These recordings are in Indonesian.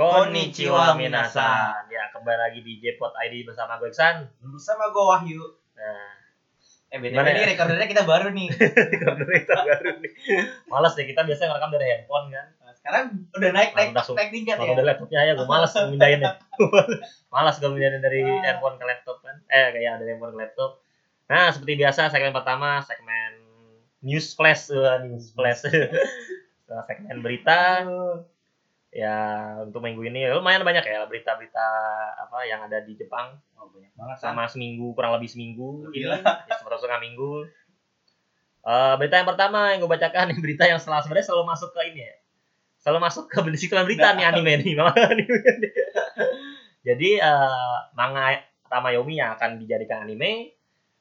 Konnichiwa minasan. Ya, kembali lagi di Jpot ID bersama gue Iksan. Bersama gue Wahyu. Nah, Eh, Gimana ini ya? recordernya kita baru nih. recorder kita baru nih. Males deh kita biasanya ngerekam dari handphone kan. Nah, Sekarang udah naik naik Langsung- naik tingkat ya. dari laptopnya ya gue males mindahinnya. males gue mindahin dari handphone ke laptop kan. Eh, kayak dari handphone ke laptop. Nah, seperti biasa segmen pertama segmen news flash, Wah, news flash. Segmen berita, ya untuk minggu ini lumayan banyak ya berita-berita apa yang ada di Jepang Oh, banyak banget sama. sama seminggu kurang lebih seminggu ini Gila. ya, setengah minggu Eh, berita yang pertama yang gue bacakan ini berita yang setelah sebenarnya selalu masuk ke ini ya selalu masuk ke siklan berita nih anime nih anime jadi eh, manga Tamayomi yang akan dijadikan anime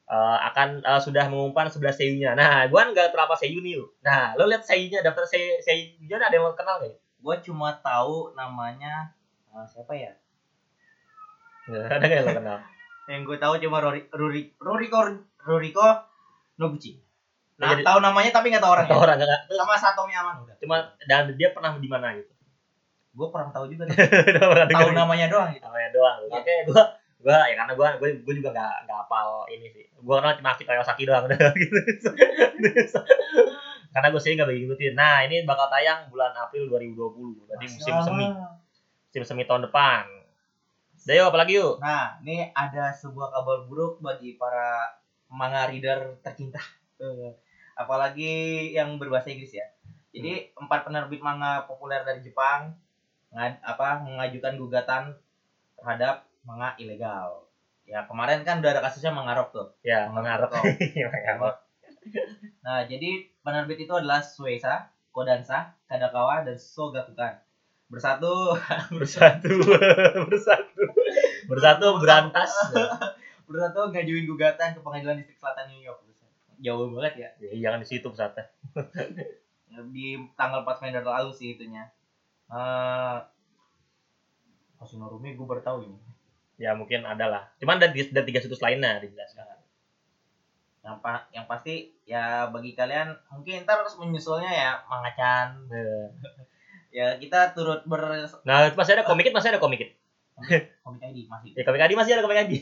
eh, akan eh, sudah mengumumkan 11 seiyunya nah gue kan nggak terapa seiyu nih yuk. nah lo lihat seiyunya daftar sei- seiyunya ada yang lo kenal gak ya? Gue cuma tahu namanya eh, siapa ya? Ada yang lo kenal Yang gue tahu cuma Rori Ruri Ruriko Ruriko Noguchi. Nah, Jadi- tahu namanya tapi nggak tahu orangnya. Atau orang nggak Sama Satomi Aman udah. cuma dan dia pernah di mana gitu Gue kurang tahu juga. tahu namanya doang gitu. namanya doang. Oke, gua gua ya karena gua gua, gua juga nggak nggak hafal ini sih. Gua kenal cuma Aki Kawasaki doang udah gitu. Karena gue sih nggak begitu ngikutin. Nah, ini bakal tayang bulan April 2020. Berarti musim semi, musim semi tahun depan. Udah yuk, apalagi yuk? Nah, ini ada sebuah kabar buruk bagi para manga reader tercinta. Eh, Apalagi yang berbahasa Inggris ya. Jadi empat penerbit manga populer dari Jepang ngad- apa mengajukan gugatan terhadap manga ilegal. Ya kemarin kan udah ada kasusnya manga rock tuh. Ya, Manga mengarep. Nah, jadi penerbit itu adalah Suesa, Kodansha, Kadakawa, dan Sogakukan. Bersatu Bersatu, bersatu, bersatu berantas. bersatu ngajuin gugatan ke pengadilan distrik selatan New York. Jauh banget ya. Ya, jangan di situ pesatnya. Di tanggal 4 Mei lalu sih itunya. Eh Hoshino Rumi gue baru tahu ini. Ya mungkin ada lah. Cuman ada, ada tiga situs lainnya dijelaskan. Yang pa- yang pasti ya bagi kalian mungkin ntar harus menyusulnya ya Mangachan. Ya. Kita turut ber Nah, masih ada komikit, masih ada komikit. komik ID masih. Ya komik Adi masih ada komik Adi.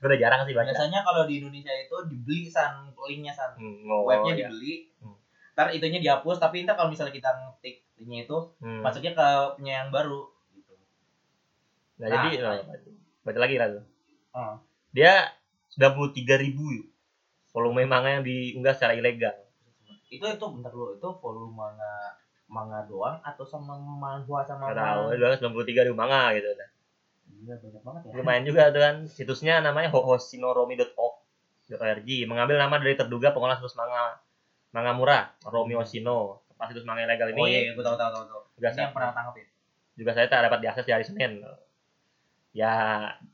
Udah jarang sih baca. Biasanya kalau di Indonesia itu dibeli san linknya san Hmm, oh, webnya ya. dibeli. Hmm. Ntar itunya dihapus tapi ntar kalau misalnya kita ngetik linknya itu Hmm. masuknya ke punya yang baru gitu. Nah, Nah, jadi nah. eh, baca lagi Radu. Oh. Dia 93 ribu yuk. Volume manga yang diunggah secara ilegal. Itu itu bentar dulu itu volume manga manga doang atau sama manhwa sama Nggak tahu, dia 93 ribu manga gitu. Gila banyak banget ya. Lumayan juga tuh kan. Situsnya namanya hohoshinoromi.org mengambil nama dari terduga pengolah situs manga manga murah Romi Hoshino. Pas situs manga ilegal ini Oh iya, iya gue tahu tahu tahu tahu. juga, Ini yang saya, pernah tangkap ya. juga saya tak dapat diakses di hari Senin. Ya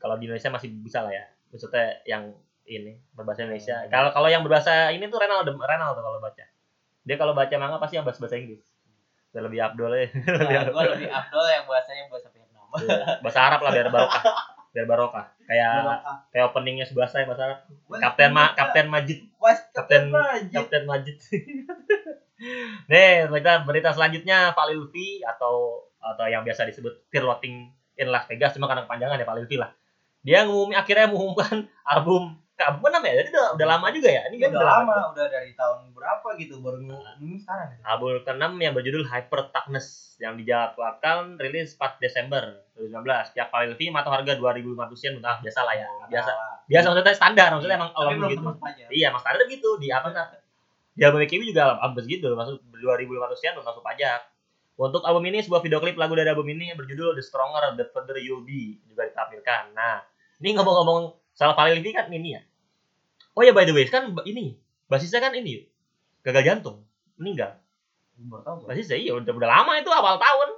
kalau di Indonesia masih bisa lah ya. Maksudnya yang ini berbahasa Indonesia. Hmm. Kalau kalau yang berbahasa ini tuh Renal Renal tuh kalau baca. Dia kalau baca manga pasti yang bahasa bahasa Inggris. Udah lebih abdol ya. Nah, gue lebih afdol yang bahasanya bahasa Vietnam. Iya, bahasa Arab lah biar barokah. Biar barokah. Kayak Barokah. kayak openingnya bahasa yang bahasa Arab. Kapten Ma. Kapten Majid, Was, Kapten- Kapten Majid. Kapten Majid. Nih, berita berita selanjutnya Pak Lutfi atau atau yang biasa disebut Fear Loathing in Las Vegas cuma kadang panjangan ya Pak Lutfi lah. Dia ngumumin akhirnya mengumumkan album ke album enam ya? Jadi udah, udah lama juga ya. Ini Ini kan udah lama, udah dari tahun berapa gitu baru ngumumin sekarang. gitu. Album ke-6 yang berjudul Hyper Toughness yang dijadwalkan rilis 4 Desember 2019. Pihak Pak Lutfi matok harga 2.500 yen. Nah, biasa lah ya. Biasa. Nah, Biasa maksudnya standar, maksudnya emang tapi album belum gitu. termasuk pajak. Iya, mas standar gitu di apa nah? Di album KW juga album segitu, masuk 2.500 yen masuk pajak. Untuk album ini sebuah video klip lagu dari album ini yang berjudul The Stronger The Further You'll Be juga ditampilkan. Nah, ini ngomong-ngomong soal Pak Lutfi kan ini ya. Oh ya by the way, kan ini basisnya kan ini gagal jantung, meninggal. Baru tahu gua. Basisnya iya udah, udah lama itu awal tahun.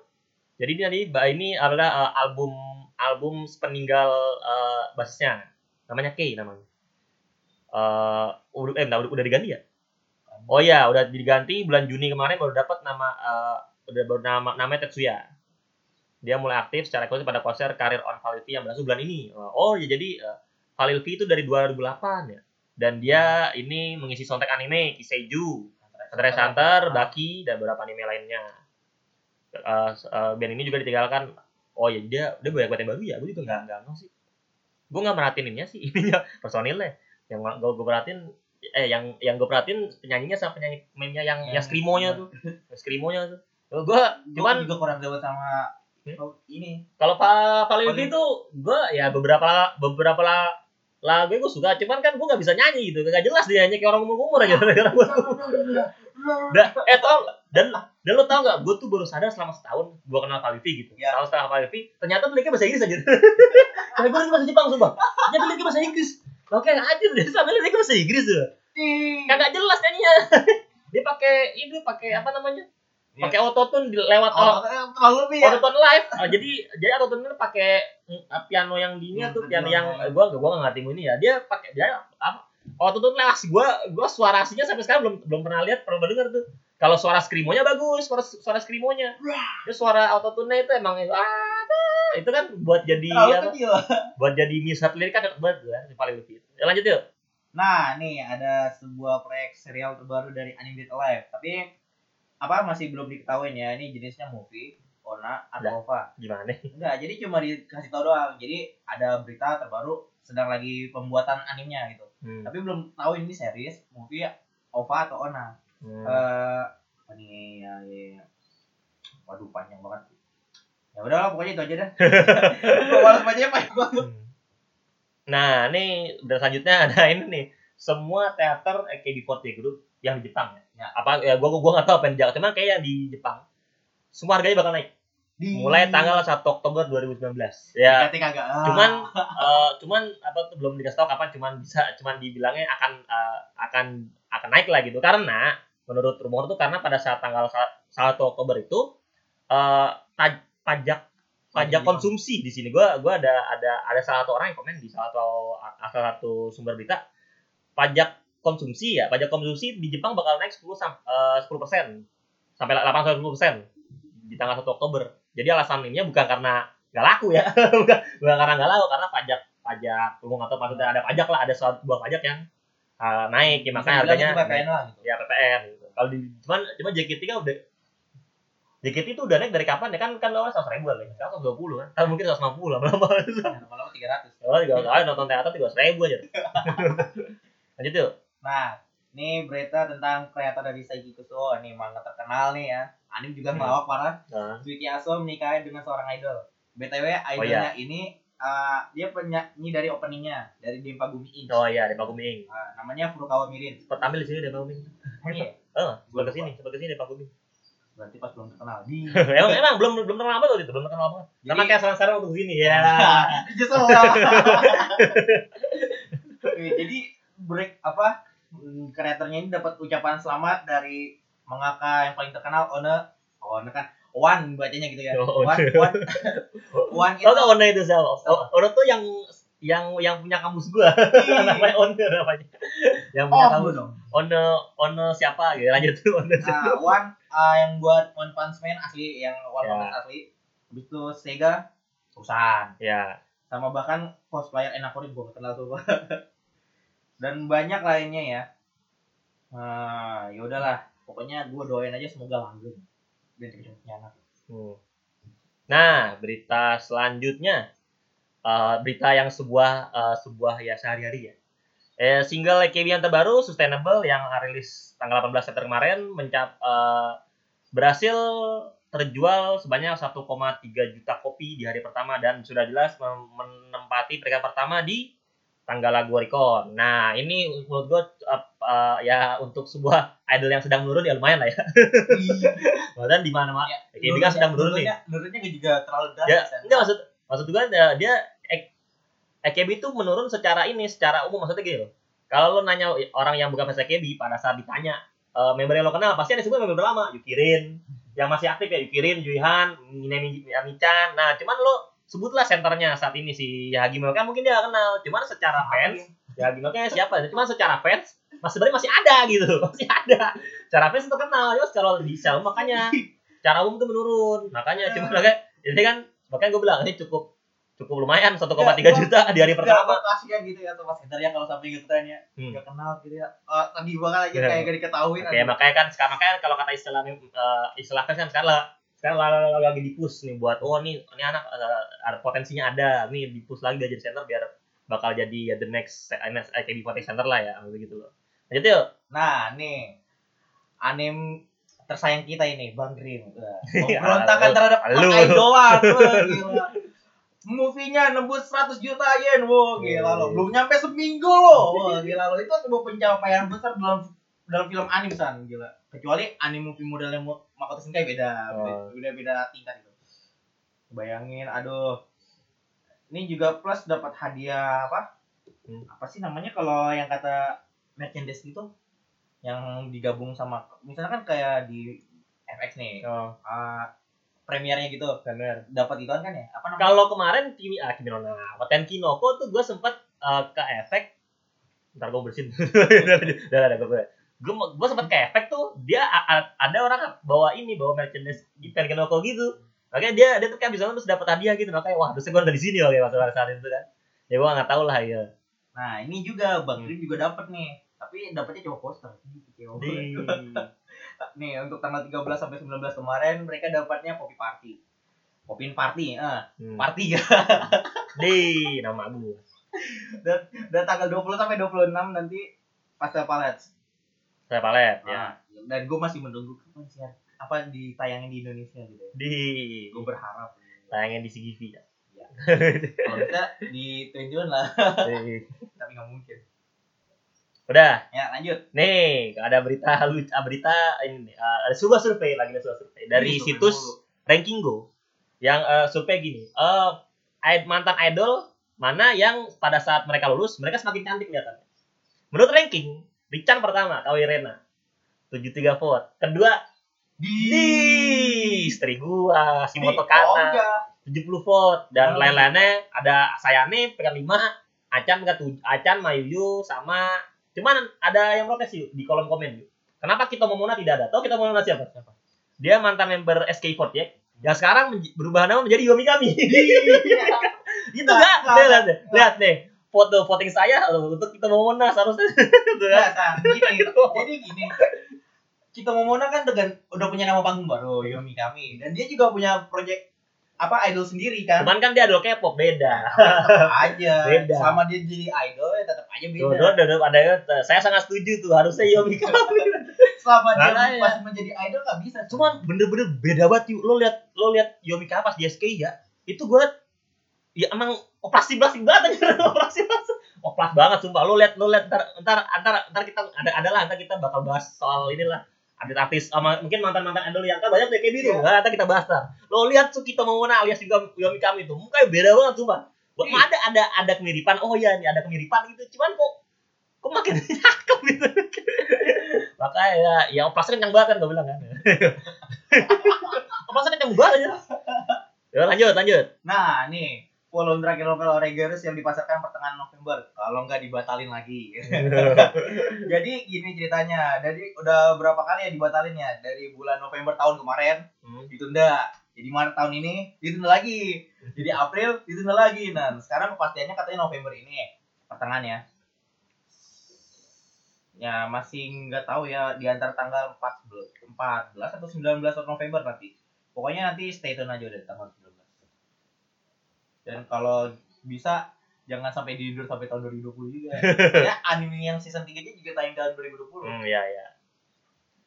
Jadi ini nanti ini adalah uh, album album peninggal uh, basisnya. Namanya K namanya. Eh udah eh udah, udah diganti ya? Oh iya, udah diganti bulan Juni kemarin baru dapat nama eh, udah baru nama namanya Tetsuya. Dia mulai aktif secara eksklusif pada konser karir on Valilvi yang berlangsung bulan ini. Oh ya jadi uh, Valilvi itu dari 2008 ya. Dan dia ini mengisi soundtrack anime Kiseiju, Hunter x Hunter, Baki dan beberapa anime lainnya. Eh, eh, band ini juga ditinggalkan. Oh ya dia dia banyak banget yang baru ya gue juga nggak nggak sih. Gue nggak merhatiin ininya sih ininya personilnya. Yang gue gue perhatiin eh yang yang gue perhatiin penyanyinya sama penyanyi mainnya yang yang, Yang- skrimonya tuh. Yang skrimonya tuh. Gue Cuman juga kurang dapat sama Hmm? oh, ini. kalau Pak Paling- itu gue ya beberapa beberapa la- lagu gue suka cuman kan gue nggak bisa nyanyi gitu. Gak jelas dia nyanyi kayak orang umur umur aja gara-gara gue. dan eh tau dan dan lo tau gak gue tuh baru sadar selama setahun gue kenal Pak Livi gitu. Ya. tahun setengah Pak Livi ternyata liriknya bahasa Inggris aja. Karena gue lagi bahasa Jepang sumpah. Jadi liriknya bahasa Inggris. Oke aja deh sampai liriknya bahasa Inggris tuh. Kagak jelas nyanyinya. Dia pakai ini pakai apa namanya Iya. pakai autotune lewat Oh, terlalu lebih ya. autotune live. Ah, jadi jadi autotune ini pakai mm, piano yang di ini Hmm, tuh piano yang betul. gua gua nggak ngerti ini ya. Dia pakai dia apa? Autotune live gua gua suara aslinya sampai sekarang belum belum pernah lihat pernah dengar tuh. Kalau suara skrimonya bagus suara suara skrimonya. Dia suara autotune itu emang ah, ah, itu kan buat jadi apa? buat jadi misat lirik kan cocok banget tuh kan paling lebih. Ya, lanjut yuk. Nah, nih ada sebuah proyek serial terbaru dari Anime Dead Alive. Tapi apa masih belum diketahui ya. Ini jenisnya movie, Ona atau OVA. gimana nih Enggak, jadi cuma dikasih tahu doang. Jadi ada berita terbaru sedang lagi pembuatan animenya gitu. hmm. Tapi belum tahu ini series, movie, OVA atau Ona. Hmm. Eh, apa nih ya, ya, ya. Waduh panjang banget. Ya udahlah pokoknya itu aja dah. Bacanya panjang banget. Nah, nih dan selanjutnya ada ini nih. Semua teater AKB48 Group yang di Jepang ya. Ya. Apa ya gua gua nggak tahu apa yang di Jakarta, cuman kayak yang di Jepang. Semua harganya bakal naik Di mulai tanggal 1 Oktober 2019. Ya, Dikati kagak. Ah. cuman eh, cuman apa tuh belum dikasih tahu kapan cuman bisa cuman dibilangnya akan eh, akan akan naik lah gitu karena menurut rumor tuh karena pada saat tanggal sa- 1 Oktober itu eh taj- pajak pajak konsumsi di sini gua gua ada ada ada salah satu orang yang komen di salah satu salah satu sumber berita pajak konsumsi ya pajak konsumsi di Jepang bakal naik 10 sam, eh, 10% sampai 8 sampai 10 persen. Di tanggal 1 Oktober. Jadi alasan ini bukan karena nggak laku ya. Bukan bukan karena nggak laku karena pajak pajak umum atau maksudnya ada pajak lah ada suatu buah pajak yang eh, naik. Ya, makanya harganya PPN lah gitu. ya PPN gitu. Kalau di cuman cuma JKT kan udah JKT itu udah naik dari kapan ya? Kan kan awalnya seratus ribuan ya sekarang seratus dua puluh kan. Kan mungkin seratus lima puluh lama-lama Lama-lama 300. oh juga kali nonton teater tiga ribu aja. Lanjut yuk Nah, ini berita tentang kreator dari Saiki Kusuo nih manga terkenal nih ya. Anim juga Hmm. ngelawak parah. nah, Suiki Aso menikahi dengan seorang idol. BTW Oh, idolnya ini uh, dia penyanyi dari openingnya dari Dempa Gumi Inc. oh iya di Paguming Nah, namanya Furukawa Mirin. sempat tampil di sini di Paguming Oh iya, oh sebelah ke sini sebelah ke sini di Paguming berarti pas belum terkenal. Di emang emang belum belum terkenal banget waktu itu belum terkenal banget Jadi- kayak sekarang-sekarang untuk sini ya Justru Jadi break apa kreatornya ini dapat ucapan selamat dari mangaka yang paling terkenal One One kan One bacanya gitu ya. Oh, One One. One One itu gak Ono itu siapa Oh, Ono tuh yang yang yang punya kamus gua namanya Ono namanya yang punya Oh, kamus dong. Ono Ono siapa gitu lanjut tuh Ono Nah, One uh, yang buat One Punch Man asli yang One Ya. Punch Man asli. Habis itu Sega perusahaan ya sama bahkan cosplayer Enakorin gua gak kenal tuh. Dan banyak lainnya ya. Nah, ya udahlah. Pokoknya gua doain aja semoga langgeng. Dan punya anak. Hmm. Nah, berita selanjutnya eh, berita yang sebuah eh, sebuah ya sehari-hari ya. Eh, single AKB yang terbaru Sustainable yang rilis tanggal 18 September kemarin mencap eh, berhasil terjual sebanyak 1,3 juta kopi di hari pertama dan sudah jelas menempati peringkat pertama di tanggal lagu Oricon. Nah, ini menurut gue eh, eh, ya untuk sebuah idol yang sedang menurun ya lumayan lah ya. Dan di mana-mana AKB kan sedang menurun nih. Menurunnya gak juga terlalu Ya, drastis. ya. enggak maksud maksud gue dia, dia ek- AKB itu menurun secara ini, secara umum maksudnya gini loh. Kalau lo nanya orang yang bukan fans AKB pada saat ditanya e, member yang lo kenal pasti ada semua member lama, Yukirin, yang masih aktif ya Yukirin, Juihan, Minami Amichan. Nah, cuman lo sebutlah senternya saat ini si Yagi kan mungkin dia gak kenal, cuman secara fans Yagi Melka siapa? Cuman secara fans masih sebenarnya masih ada gitu, masih ada. Secara fans itu kenal, ya kalau sel makanya cara umum tuh menurun. Makanya cuma kayak ini kan makanya gue bilang ini cukup cukup lumayan 1,3 Ya, juta di hari pertama. Pertama kasihan gitu ya sekitar ya kalau sampai gitu tanya Hmm. gak kenal gitu ya. Oh, tadi banget aja Ya. kayak gak diketahuin. Oke, makanya kan sekarang makanya kalau kata istilah eh, istilah kan sekarang lah Sekarang lagi, lagi di push nih buat oh nih ini anak eh, ada potensinya ada nih di push lagi dia jadi center biar bakal jadi ya the next next AKB40 center lah ya begitu loh. Lanjut yuk. Nah, nih anime tersayang kita ini Bang Green. Pemberontakan lu- terhadap lu. Wah, gila. Movie-nya nembus 100 juta yen, wah gila lo. Belum nyampe seminggu lo. Wah, gila lo. Itu sebuah pencapaian besar dalam dalam film anime san, gila. Kecuali anime movie modelnya Mo- Makoto Shinkai beda, Oh. beda beda tingkat itu. Bayangin, aduh. Ini juga plus dapat hadiah apa? Hmm. Apa sih namanya kalau yang kata merchandise gitu? Yang digabung sama misalnya kan kayak di FX nih, Oh, uh, premiernya gitu benar. dapat ituan kan ya apa namanya Kalau kemarin Kimi ah Kimi no Na wa Tenkinoko tuh gue sempet eh, ke efek ntar gue bersin udah udah gue gue gue sempet efek tuh. Dia ada orang bawa ini bawa merchandise di Tenkinoko gitu. Makanya dia dia tuh kayak bisa terus dapat hadiah gitu. Makanya wah harusnya gue udah di sini loh kayak pas saat itu kan. Ya gue nggak tahu lah ya nah ini juga bang Hmm. Green juga dapat nih. Tapi dapatnya cuma poster. Di. Nih untuk tanggal 13 sampai 19 kemarin mereka dapatnya Poppy Party. Popin Party eh hmm. party. Ya di nama gue dan tanggal 20 sampai 26 nanti Pastel Palette saya palet ya. Nah, dan gue masih menunggu kapan sih apa ditayangin di Indonesia gitu ya. di gue berharap. tayangin di CGV ya. Kalau bisa di 21 lah. Di- tapi nggak mungkin. Udah. Ya lanjut. Nih, ada berita lucu, berita ini nih, uh, ada sebuah survei lagi ada sebuah survei. Dari Ini survei situs mulu. Rankingo yang uh, survei gini, eh id- mantan idol mana yang pada saat mereka lulus mereka semakin cantik kelihatannya. Menurut ranking, Richan pertama, Kawi Rena, 73 vote. Kedua, di istri gua, si Moto Kana, Oga. 70 vote dan Oh. lain-lainnya ada Sayane pegang 5, Acan 7, Acan Mayuyu sama cuman ada yang protes yuk di kolom komen yuk. Kenapa kita Momona tidak ada? Tahu kita Momona siapa? Siapa? Dia mantan member SK48 ya. Yang sekarang berubah nama menjadi Yomi Kami. Itu Nah, enggak? Lihat, lihat, lihat nih. Foto voting saya untuk kita Momona seharusnya. Tuh Nah, kan? nah, gini, jadi gini. Kita Momona kan dengan udah punya nama panggung baru Yomi Kami dan dia juga punya project apa idol sendiri kan. Cuman kan dia idol K-pop beda. tetap aja. Beda. Selama dia jadi idol ya tetap aja beda. Tuh, tuh, ada saya sangat setuju tuh harusnya Yomi Kami. Selama dia Makanya. masih menjadi idol nggak bisa. cuman bener-bener beda banget yuk lo lihat lo lihat Yomika pas di SK ya itu gue ya emang operasi plastik banget aja operasi plastik oplas banget sumpah. Lo lihat lo lihat ntar ntar ntar ntar kita ada adalah ntar kita bakal bahas soal inilah artis artis. Sama mungkin mantan mantan idol yang kan banyak kayak biru. Iya. nah, ntar kita bahas ntar. Lo lihat tuh kita mau mana alias juga Yomi kami itu mukanya beda banget sumpah. Buat Iya. ada ada ada kemiripan. Oh iya nih ada kemiripan gitu. Cuman kok kok makin cakep gitu? Makanya ya, ya oplasnya kencang banget kan gue bilang kan. Oplasnya kencang banget aja ya lanjut lanjut. Nah, nih volume terakhir novel Oregaris yang dipasarkan pertengahan November. Kalau nggak dibatalin lagi. Jadi gini ceritanya. Jadi udah berapa kali ya dibatalin ya? Dari bulan November tahun kemarin Hmm. ditunda. Jadi Maret tahun ini ditunda lagi. Jadi April ditunda lagi. Nah, sekarang kepastiannya katanya November ini pertengahan ya. Ya masih nggak tahu ya di antara tanggal 14, 14 atau 19 November nanti. Pokoknya nanti stay tune aja udah tanggal 19. Dan kalau bisa jangan sampai tidur sampai tahun 2020 juga. ya anime yang season 3 nya juga tayang tahun 2020. hmm ya ya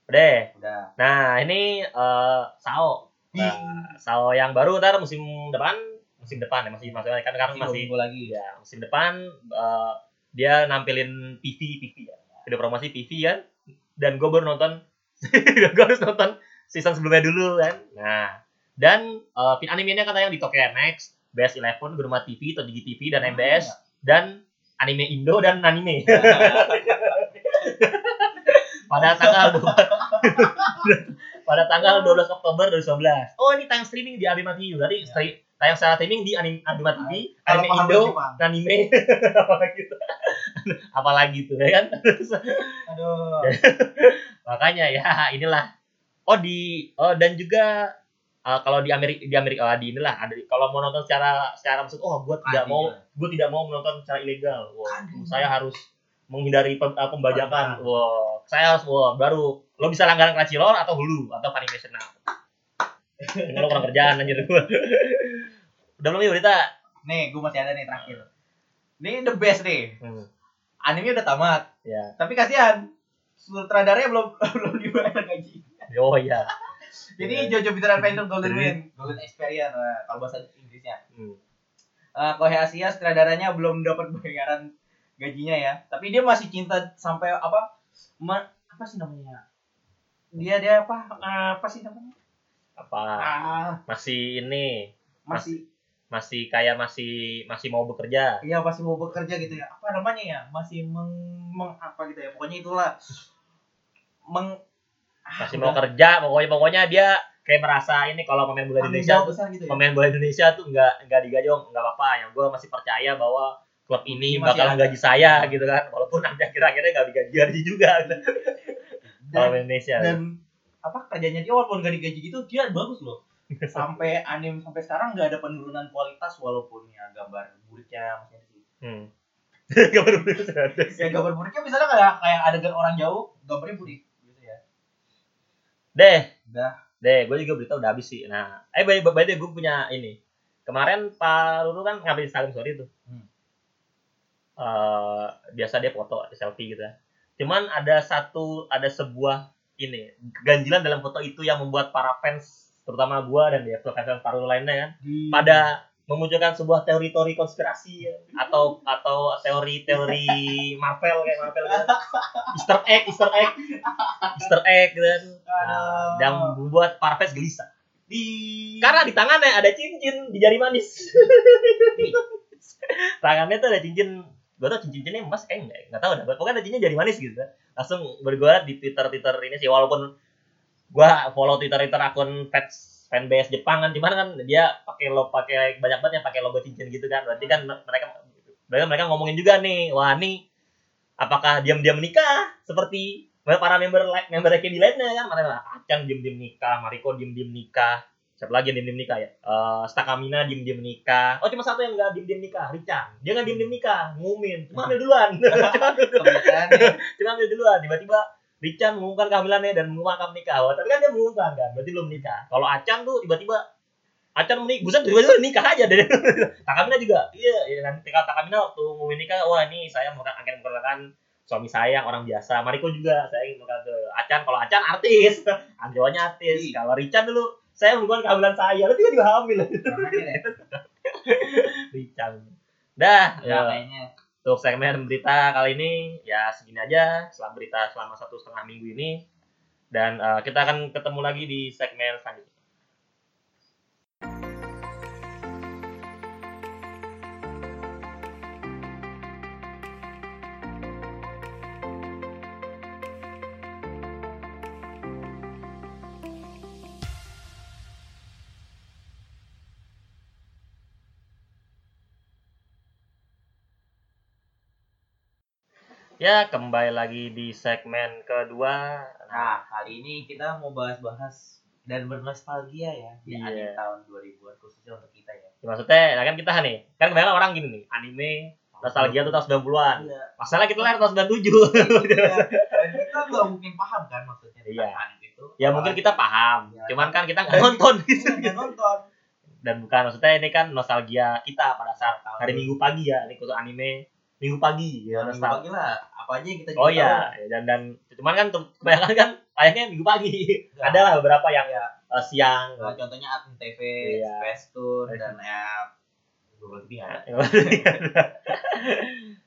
udah Udah. nah ini eh Sao Nah, Sao yang baru ntar musim depan musim depan ya masih masih kan sekarang Masih masih lagi. ya musim depan eh, dia nampilin PV PV ya video promosi PV kan dan gue baru nonton gue harus nonton season sebelumnya dulu kan nah dan uh, animenya kan tayang di Tokyo MX BS 11 Guruma TV Todigi TV dan MBS dan anime Indo dan anime. Pada tanggal 2 pada tanggal 12 Oktober 2019 oh ini tayang streaming di Abima TV berarti Ya. tayang secara streaming di anim, Abima TV Kalau anime Indo Jepang. anime. Apalagi itu apalagi itu ya kan? Aduh. makanya ya inilah. Oh di oh dan juga uh, kalau di Amerika di Amerika oh, di inilah ada kalau mau nonton secara secara maksud oh gue tidak Ada mau juga. gue tidak mau menonton secara ilegal Ada. saya harus menghindari pem- uh, pembajakan Pembajakan. wah saya harus wah baru lo bisa langganan Crunchyroll atau Hulu atau Now Emang lo kurang kerjaan anjir gua. Udah belum ya berita? Nih, gue masih ada nih terakhir. Ini the best nih. Hmm. Anime udah tamat, Ya. tapi kasihan sutradaranya belum belum dibayar gaji. Oh iya. Jadi. Jojo Bizarre Adventure Golden Wind, Golden Experience nah, kalau bahasa Inggrisnya. Hmm. Eh Kohe Asia sutradaranya belum dapat bayaran gajinya ya, tapi dia masih cinta sampai apa? ma- apa sih namanya? Dia dia apa? Eh, apa sih namanya? Apa? Ah, Masih ini masih masih kayak masih masih mau bekerja. Iya masih mau bekerja gitu ya. Apa namanya ya? Masih meng, meng apa gitu ya. Pokoknya itulah meng Masih mau udah. kerja, pokoknya pokoknya dia kayak merasa ini kalau pemain bola Indonesia besar gitu ya. pemain bola Indonesia tuh nggak nggak digajong nggak apa-apa ya gue masih percaya bahwa klub ini masih bakal ada. gaji saya gitu kan walaupun nanti akhir-akhirnya nggak digaji gaji juga gitu. kalau Dan, Indonesia dan apa kerjanya dia walaupun gak digaji gitu dia bagus loh. Sampai anime sampai sekarang nggak ada penurunan kualitas walaupun ya gambar buriknya masih ada sih. hmm. Gambar ada sih. Ya gambar buriknya misalnya kayak kayak adegan orang jauh gambarnya burik. Deh. Udah. deh gue juga berita udah habis sih. Nah eh by by the way gue punya ini. Kemarin Pak Lulu kan ngambil Instagram story tuh. Hmm. Eh, biasa dia foto selfie gitu ya. Cuman ada satu ada sebuah ini ganjilan dalam foto itu yang membuat para fans terutama gua dan ya fans fans Naruto lainnya kan Di pada memunculkan sebuah teori-teori konspirasi ya. atau atau teori-teori Marvel kayak Marvel gitu. Easter egg, Easter egg, Easter egg gitu kan. Nah, yang membuat para fans gelisah. di Karena di tangannya ada cincin di jari manis. Tangannya tuh ada cincin, gue tau cincin-cincinnya emas, eh enggak, enggak tahu dah. Pokoknya ada cincin jari manis gitu. Langsung bergulat di Twitter-Twitter ini sih, walaupun gua follow Twitter-Twitter akun fans fanbase Jepang kan, cuman kan dia pakai lo pakai banyak banget yang pakai logo cincin gitu kan. Berarti kan mereka mereka mereka ngomongin juga nih, wah nih apakah diam-diam menikah seperti para member member KD lainnya kan, mereka Acan diam-diam nikah, Mariko diam-diam nikah, siapa lagi yang diem-diem nikah ya? Eh Stakamina diem-diem nikah. Oh cuma satu yang nggak diem-diem nikah, Richan. Dia nggak diem-diem nikah, ngumumin. Cuma ambil duluan. cuma ambil duluan. Tiba-tiba Richan mengumumkan kehamilannya dan mengumumkan nikah. Wah, tapi kan dia mengumumkan kan, berarti belum nikah. Kalau Acan tuh tiba-tiba Acan menikah, buset tiba-tiba nikah aja deh. Takamina juga, iya, iya kan. Tinggal Takamina waktu ngumumin nikah, wah ini saya mau akan memperkenalkan suami saya orang biasa. Mariko juga, saya ingin ke Acan. Kalau Acan artis, Anjawanya artis. Iya. Kalau Richan dulu, saya mengumumkan kehamilan saya, lu tiba-tiba hamil. Deh. Richan. Dah, Ya, ya, kayaknya untuk segmen berita kali ini ya segini aja selama berita selama satu setengah minggu ini dan eh, kita akan ketemu lagi di segmen selanjutnya. Ya, kembali lagi di segmen kedua. Nah, kali ini kita mau bahas-bahas dan bernostalgia ya di Iya. akhir tahun 2000-an khususnya untuk kita ya. Ya, maksudnya, nah kan kita nih, kan kebanyakan orang gini nih, anime, nostalgia tuh tahun 90-an. Iya. Masalah kita lahir tahun 97. Iya. Dan kita nggak mungkin paham kan maksudnya Iya. anime itu. ya mungkin kita paham, Iya. cuman kan kita nggak nonton gitu. nggak nonton. Dan bukan, maksudnya ini kan nostalgia kita pada saat hari Minggu pagi ya, ini khusus anime Minggu pagi ya, Minggu nostalgia. pagi lah. Apa aja yang kita Oh iya, dan dan cuman kan kebanyakan kan ayahnya Minggu pagi. tahu. Ada lah beberapa yang Iya. eh, siang. Nah, contohnya Admin TV, Iya. Space Tour dan ya Google TV ada.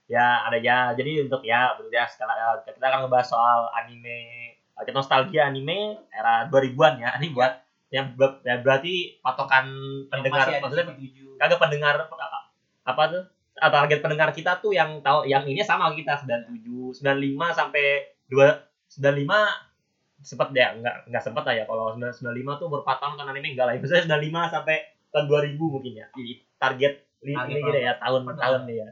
ya ada ya jadi untuk ya ya sekarang ya, kita akan ngebahas soal anime eh, kita nostalgia anime era 2000-an ya ini buat yang ber- ya berarti patokan pendengar maksudnya TV7. kagak pendengar apa- apa tuh target pendengar kita tuh yang tahu yang ini sama kita 97 95 sampai 2 95 sempat ya enggak enggak sempat lah ya kalau 95 tuh berapa tahun kan anime enggak lah ya misalnya 95 sampai tahun 2000 mungkin ya Jadi target ini gitu ya tahun Benar. tahun nih ya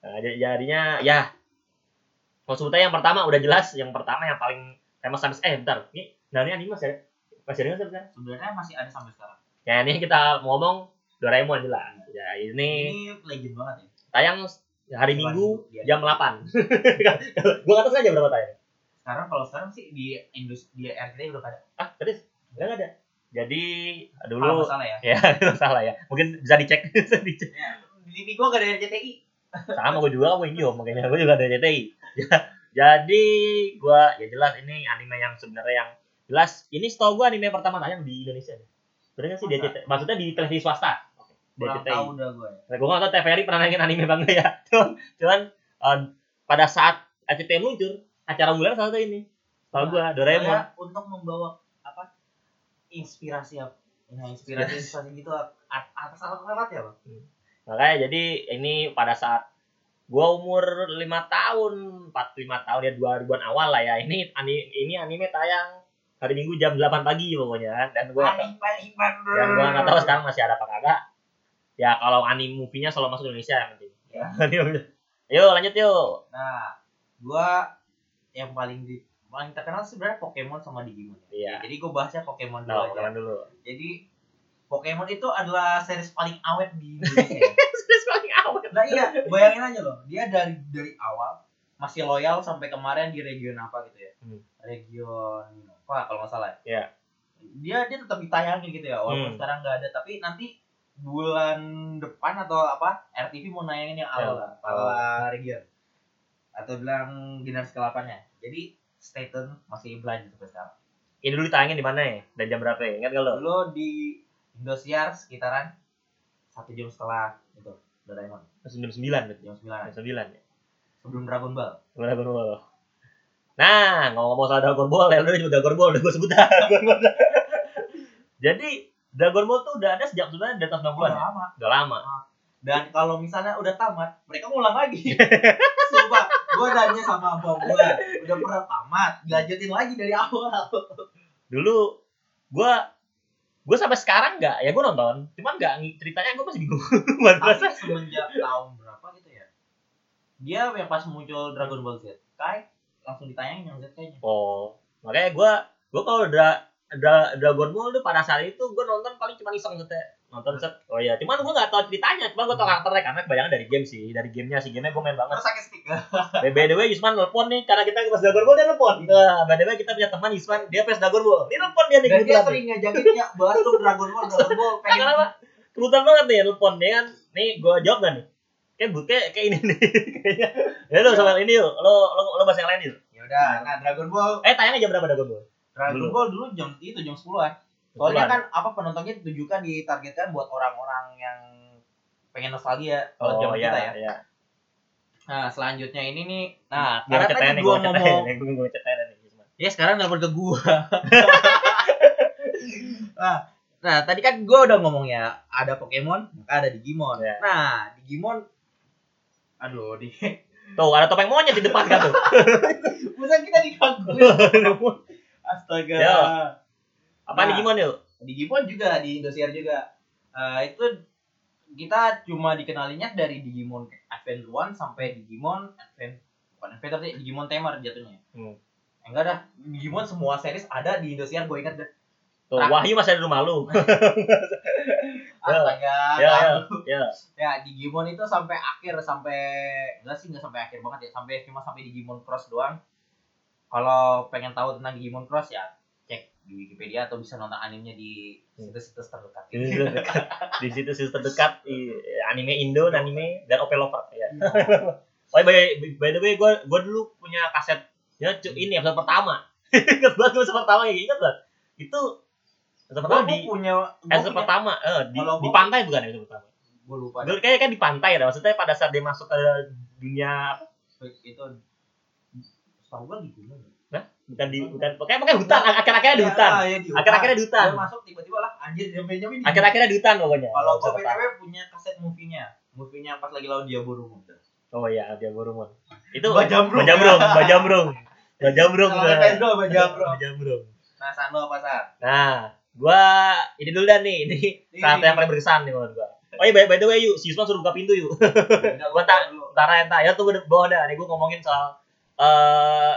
nah, jadi- jadinya ya kalau sebutnya yang pertama udah jelas yang pertama yang paling famous sampai eh bentar ini nah ini anime masih ada masih ada sebenarnya? Sebenarnya masih ada sampai sekarang. ya ini kita ngomong Doraemon jelas ya ini Ini legend banget ya. tayang hari Hari Minggu iya. jam 8. gua nggak tahu saja berapa tayang. Sekarang kalau sekarang sih di industri di RCTI udah ada. Ah, tadi enggak ada. Jadi dulu nggak salah ya. ya salah ya. Mungkin bisa dicek. bisa dicek. Di TV gua gak ada RCTI. Sama gue juga gue Indihome makanya gue juga ada CTI. Jadi gue ya jelas ini anime yang sebenarnya yang jelas ini setahu gue anime pertama tayang di Indonesia. Nggak sih di Masa? RCTI? Maksudnya di televisi swasta. Kurang RCTI. tahu udah gue ya. Nah, gue gak tau TVRI pernah naikin anime bang ya. Cuman, cuman pada saat RCTI muncul, acara bulan salah satu ini. Tahu gue, Doraemon. Untuk membawa apa inspirasi apa nah inspirasi inspirasi gitu at- atas alat-alat ya bang Makanya jadi ini pada saat gue umur 5 tahun, 4 5 tahun ya 2000-an awal lah ya. Ini ani- ini anime tayang hari Minggu jam 8 pagi pokoknya. Dan gue paling paling bandel dan gue nggak tahu sekarang masih ada apa kagak. Ya kalau anime movie-nya selalu masuk Indonesia yang penting. Ya. yuk lanjut yuk. nah gua yang paling di paling terkenal sebenarnya Pokemon sama Digimon Iya. jadi gua bahasnya Pokemon dulu Nah, Pokemon dulu. jadi Pokemon itu adalah series paling awet di Indonesia ya. Series paling awet. Nah iya, bayangin aja loh, dia dari dari awal masih loyal sampai kemarin di region apa gitu ya? Hmm. Region apa kalau nggak salah? Iya. Dia dia tetap ditayangin gitu ya, walaupun Hmm. sekarang nggak ada, tapi nanti bulan depan atau apa RTV mau nayangin yang awal Ya. awal region atau bilang generasi ke nya Jadi stay tune masih berlanjut sampai sekarang. Ini dulu ditayangin di mana ya? Dan jam berapa ya? Ingat gak lo? Dulu di Indosiar sekitaran satu jam setelah itu Doraemon Jam 9 berarti. jam 9 Jam 9 ya. sebelum Dragon Ball. Dragon Ball. Nah, ngomong-ngomong soal Dragon Ball, ya udah juga Dragon Ball, udah gue sebut Dragon Ball. Jadi, Dragon Ball tuh udah ada sejak sebenarnya di atas 90-an Udah ya? lama. Udah lama. Dan kalau misalnya udah tamat, mereka ngulang lagi. Sumpah, gue nanya sama abang gue, udah pernah tamat, dilanjutin lagi dari awal. Dulu gue gue sampai sekarang nggak ya gue nonton cuman nggak ceritanya gue masih bingung Tapi semenjak tahun berapa gitu ya, dia yang pas muncul Dragon Ball Z, Kai langsung ditayangin yang Z kayaknya. oh makanya gue gue kalau udah ada Dragon Ball tuh pada saat itu gue nonton paling cuma iseng gitu ya. nonton set oh iya. Cuman gue nggak tahu ceritanya cuma gue tau karakternya karena kebanyakan dari game sih dari gamenya sih. Gamenya gue main banget. Terus sakit stick. By, by the way Yusman nelpon nih karena kita pas Dragon Ball dia nelpon. Nah, by the way kita punya teman Yusman dia pas Dragon Ball. Dia nelpon dia nih Dan dia sering ngajakin ya bahas tuh Dragon Ball, Dragon Ball, pengen Kenapa? kebetulan banget nih nelpon dia kan. Nih gue jawab gak nih? Kayak bu kayak kayak ini nih kayaknya. Ya lo sama ini yuk lo lo lo bahas yang lain yuk Ya udah, nah Dragon Ball, eh tayangnya jam berapa Dragon Ball Dragon Dulu. Ball dulu jam itu jam 10-an. Soalnya kan apa penontonnya ditujukan ditargetkan buat orang-orang yang pengen nostalgia kalau oh zaman iya kita ya. iya Nah, selanjutnya ini nih. Nah, gue karena tadi gua gue ngechat ngomong gue gue nih Yusman ya sekarang nelfon ke gua. nah, nah, tadi kan gua udah ngomong ya, ada Pokemon, maka ada Digimon. Iya. Nah, Digimon aduh, di tuh ada topeng monyet di depan kan tuh Masa kita digangguin? Astaga. Ya. apa Nah. nih gimana yuk Digimon juga di Indosiar juga. Eh, itu kita cuma dikenalinya dari Digimon Advance 1 sampai Digimon Advance bukan Advance tapi Digimon Tamer jatuhnya. Hmm. Enggak dah, Digimon semua series ada di Indosiar gue ingat tuh. Wahyu masih ada di rumah lu Astaga. ya ya lalu. ya Ya, Digimon itu sampai akhir sampai enggak sih enggak sampai akhir banget ya, sampai cuma sampai Digimon Cross doang. Kalau pengen tahu tentang Digimon Cross ya cek di Wikipedia atau bisa nonton animenya di situs-situs terdekat. di situ terdekat di situ situ terdekat anime Indo anime dan Opel Lover ya. Oh by, by the way gue gue dulu punya kaset ya cu- ini episode pertama. Ingat banget episode pertama ya ingat banget itu episode pertama di punya episode punya- pertama eh, di, di pantai bukan episode pertama? Gue lupa. Kayaknya kan di pantai ya maksudnya pada saat dia masuk ke dunia itu setahu gue di gunung bukan di bukan pokoknya pokoknya hutan. Akhir-akhirnya di hutan. ya, di akhir-akhirnya di hutan. Dia masuk tiba-tiba lah anjir nyampe nyampe di akhir-akhirnya di hutan pokoknya. Kalau gue btw punya kaset movie-nya. Movie-nya pas lagi lawan dia burung oh iya dia burung itu Bajambrung. bajambrung bajambrung bajambrung Sama PS2 Bajambrung. bajambrung nah Sano apa San Nah, gua ini dulu dah nih. Ini saat yang paling berkesan nih menurut gua. Oh iya, by, by the way, yuk, si Yusman suruh buka pintu yuk. gua tak, ntar entar ya tunggu di bawah dah. Nih gua ngomongin soal eh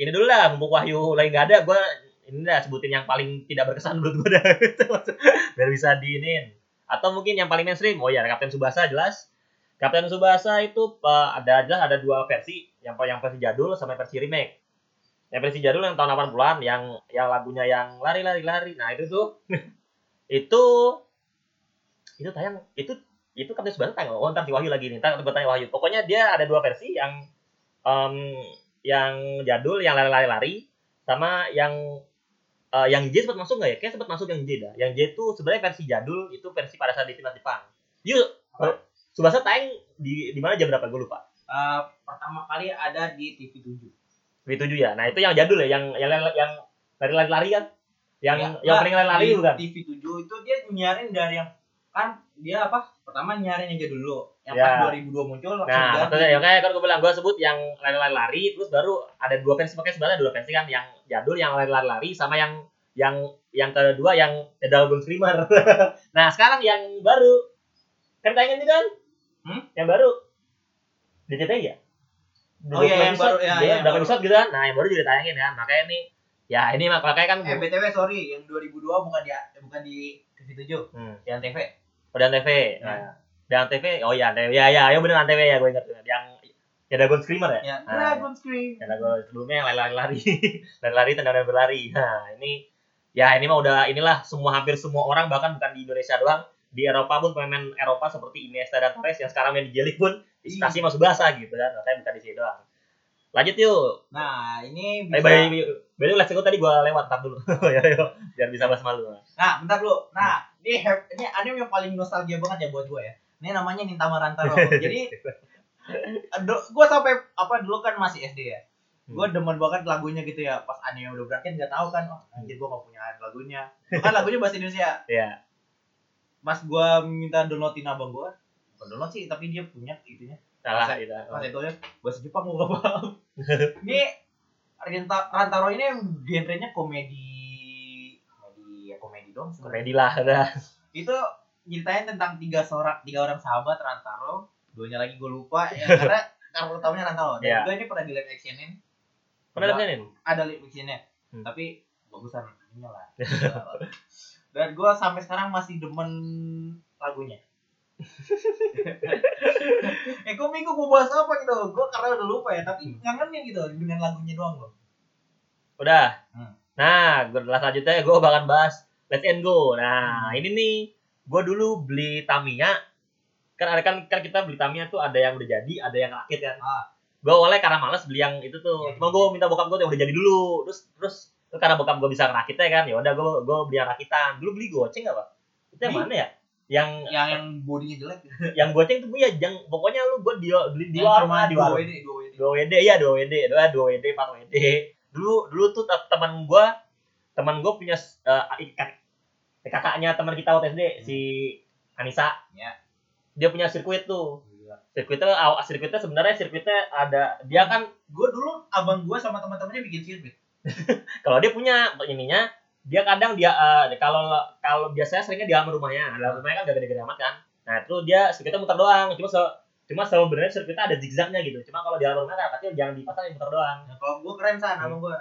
ini dulu dah, mumpung Wahyu lagi nggak ada, gua ini dah sebutin yang paling tidak berkesan menurut gua dah. Biar bisa diinin. Atau mungkin yang paling mainstream. Oh iya, Kapten Subasa jelas. Kapten Subasa itu eh, ada jelas ada dua versi, yang yang versi jadul sama versi remake. yang versi jadul yang tahun 80-an yang yang lagunya yang lari lari nah itu tuh itu itu tayang itu itu kan sebenarnya tayang oh ntar si Wahyu lagi nih ntar gue tanya Wahyu pokoknya dia ada dua versi yang em, yang jadul yang lari lari lari sama yang eh, yang J sempat masuk nggak ya? Kayak sempat masuk yang J dah. Yang J itu sebenarnya versi jadul, itu versi pada saat di timnas Jepang. Yuk, Apa? Subasa tayang di di mana jam berapa? Gue lupa. Eh, pertama kali ada di TV 7 V7 ya. Nah, itu yang jadul ya, yang yang yang lari-lari kan? Yang Ya, yang enggak. paling lari-lari bukan? TV 7 itu dia nyarin dari yang kan dia apa? Pertama nyarin yang jadul dulu. Yang Ya. pas 2002 muncul Nah, maksudnya ya kayak kan gue bilang gue sebut yang lari-lari terus baru ada dua versi makanya sebenarnya dua versi kan yang jadul yang lari-lari sama yang yang yang kedua yang The Dragon Screamer. nah, sekarang yang baru kan tayangin itu kan? Hmm? Yang baru di CTI ya? Oh iya, yang baru, ya, ya, yang udah baru. episode gitu kan. Nah, yang baru juga tayangin kan. Makanya ini ya ini mak- makanya kan Eh BTW sorry, yang 2002 bukan di bukan di TV 7, hmm, yang TV. udah TV. Ya. Nah, dan TV. Oh iya, TV. Ya ya, ya bener TV ya gue ingat. Yang ya Dragon Screamer ya? Ya, Ah, Dragon Scream. karena gue sebelumnya yang lari-lari lari-lari tendangan berlari nah ini ya ini mah udah inilah semua hampir semua orang bahkan bukan di Indonesia doang di Eropa pun pemain Eropa seperti Iniesta dan Torres yang sekarang main di Jelik pun inspirasi masuk bahasa gitu kan makanya bukan di sini doang lanjut yuk Nah, ini eh bisa by by the way, let's go tadi gue lewat tar dulu ya yuk biar bisa bahas malu Nah, bentar dulu. Nah, ini ini anime yang paling nostalgia banget ya buat gue ya. Ini namanya Nintama Rantaro. Jadi gue sampai apa dulu kan masih SD ya. Gue demen banget lagunya gitu ya. Pas anime udah berakhir nggak tahu kan, oh anjir gue gak punya lagunya. Kan lagunya bahasa Indonesia. ya Pas gue minta downloadin abang gue, bukan download sih, tapi dia punya itunya. salah gitu Pas itu ya bahasa Jepang gue gak paham. ini Rantaro ini genrenya komedi komedi ya komedi dong komedi lah udah itu nyeritain tentang tiga seorang tiga orang sahabat Rantaro duanya lagi gue lupa ya karena karakter utamanya Rantaro dan Iya. juga ini pernah di live actionin pernah Gua- lihat ada live actionnya Hmm. tapi bagusan ininya lah dan gue sampai sekarang masih demen lagunya eh kok minggu mau bahas apa gitu gue karena udah lupa ya tapi Hmm. ngangenin gitu dengan lagunya doang loh Udah. Hmm. Nah, gue selanjutnya gue bakal bahas Let's and Go. Nah, ini nih gue dulu beli Tamiya. Kan ada kan, kan kita beli Tamiya tuh ada yang udah jadi, ada yang rakit kan. Ah. Gue awalnya karena males beli yang itu tuh. Iya, Cuma iya. gue minta bokap gue yang udah jadi dulu. Terus terus karena bokap gue bisa ngerakitnya kan, ya udah gue gue beli yang rakitan. Dulu beli goceng apa? Itu yang mana ya? Yang yang yang bodinya jelek yang goceng tuh gue ya, yang pokoknya lu gue di beli di warung di dua warung. Dua WD dua WD ya dua WD dua dua WD empat WD dulu dulu tuh te- teman gua teman gua punya eh, kak- kakaknya teman kita waktu SD si Anissa. Ya. dia punya sirkuit tuh. Sirkuitnya aw- sirkuitnya sebenarnya sirkuitnya ada dia kan gue dulu abang gue sama teman-temannya bikin sirkuit. Kalau dia punya ininya dia kadang dia eh, kalau kalau biasanya seringnya di dalam rumahnya. Dalam rumahnya kan gak gede-gede amat kan. Nah itu dia sirkuitnya muter doang. Cuma se cuma sebenarnya sirkuitnya ada zigzagnya gitu. Cuma kalau di dalam rumah kan kecil jangan dipasang yang muter doang. Nah, kalau gue keren san Hmm. abang gue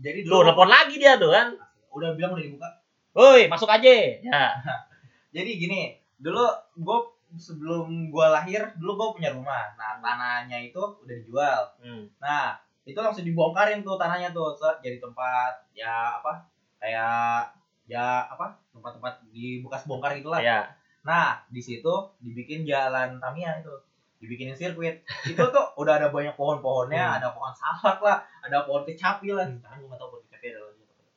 jadi dulu. nelfon lagi dia tuh kan. Udah bilang udah dibuka Woi, masuk aja. Ya. jadi gini dulu gue sebelum gue lahir dulu gue punya rumah nah tanahnya itu udah dijual Hmm. nah itu langsung dibongkarin tuh tanahnya tuh Se- jadi tempat ya apa kayak ya apa tempat-tempat di bekas bongkar gitulah Ya. Nah, di situ dibikin jalan Tamiya itu. Dibikinin sirkuit. Itu tuh udah ada banyak pohon-pohonnya, Hmm. ada pohon salak lah, ada pohon kecapi lah. Sekarang gue pohon.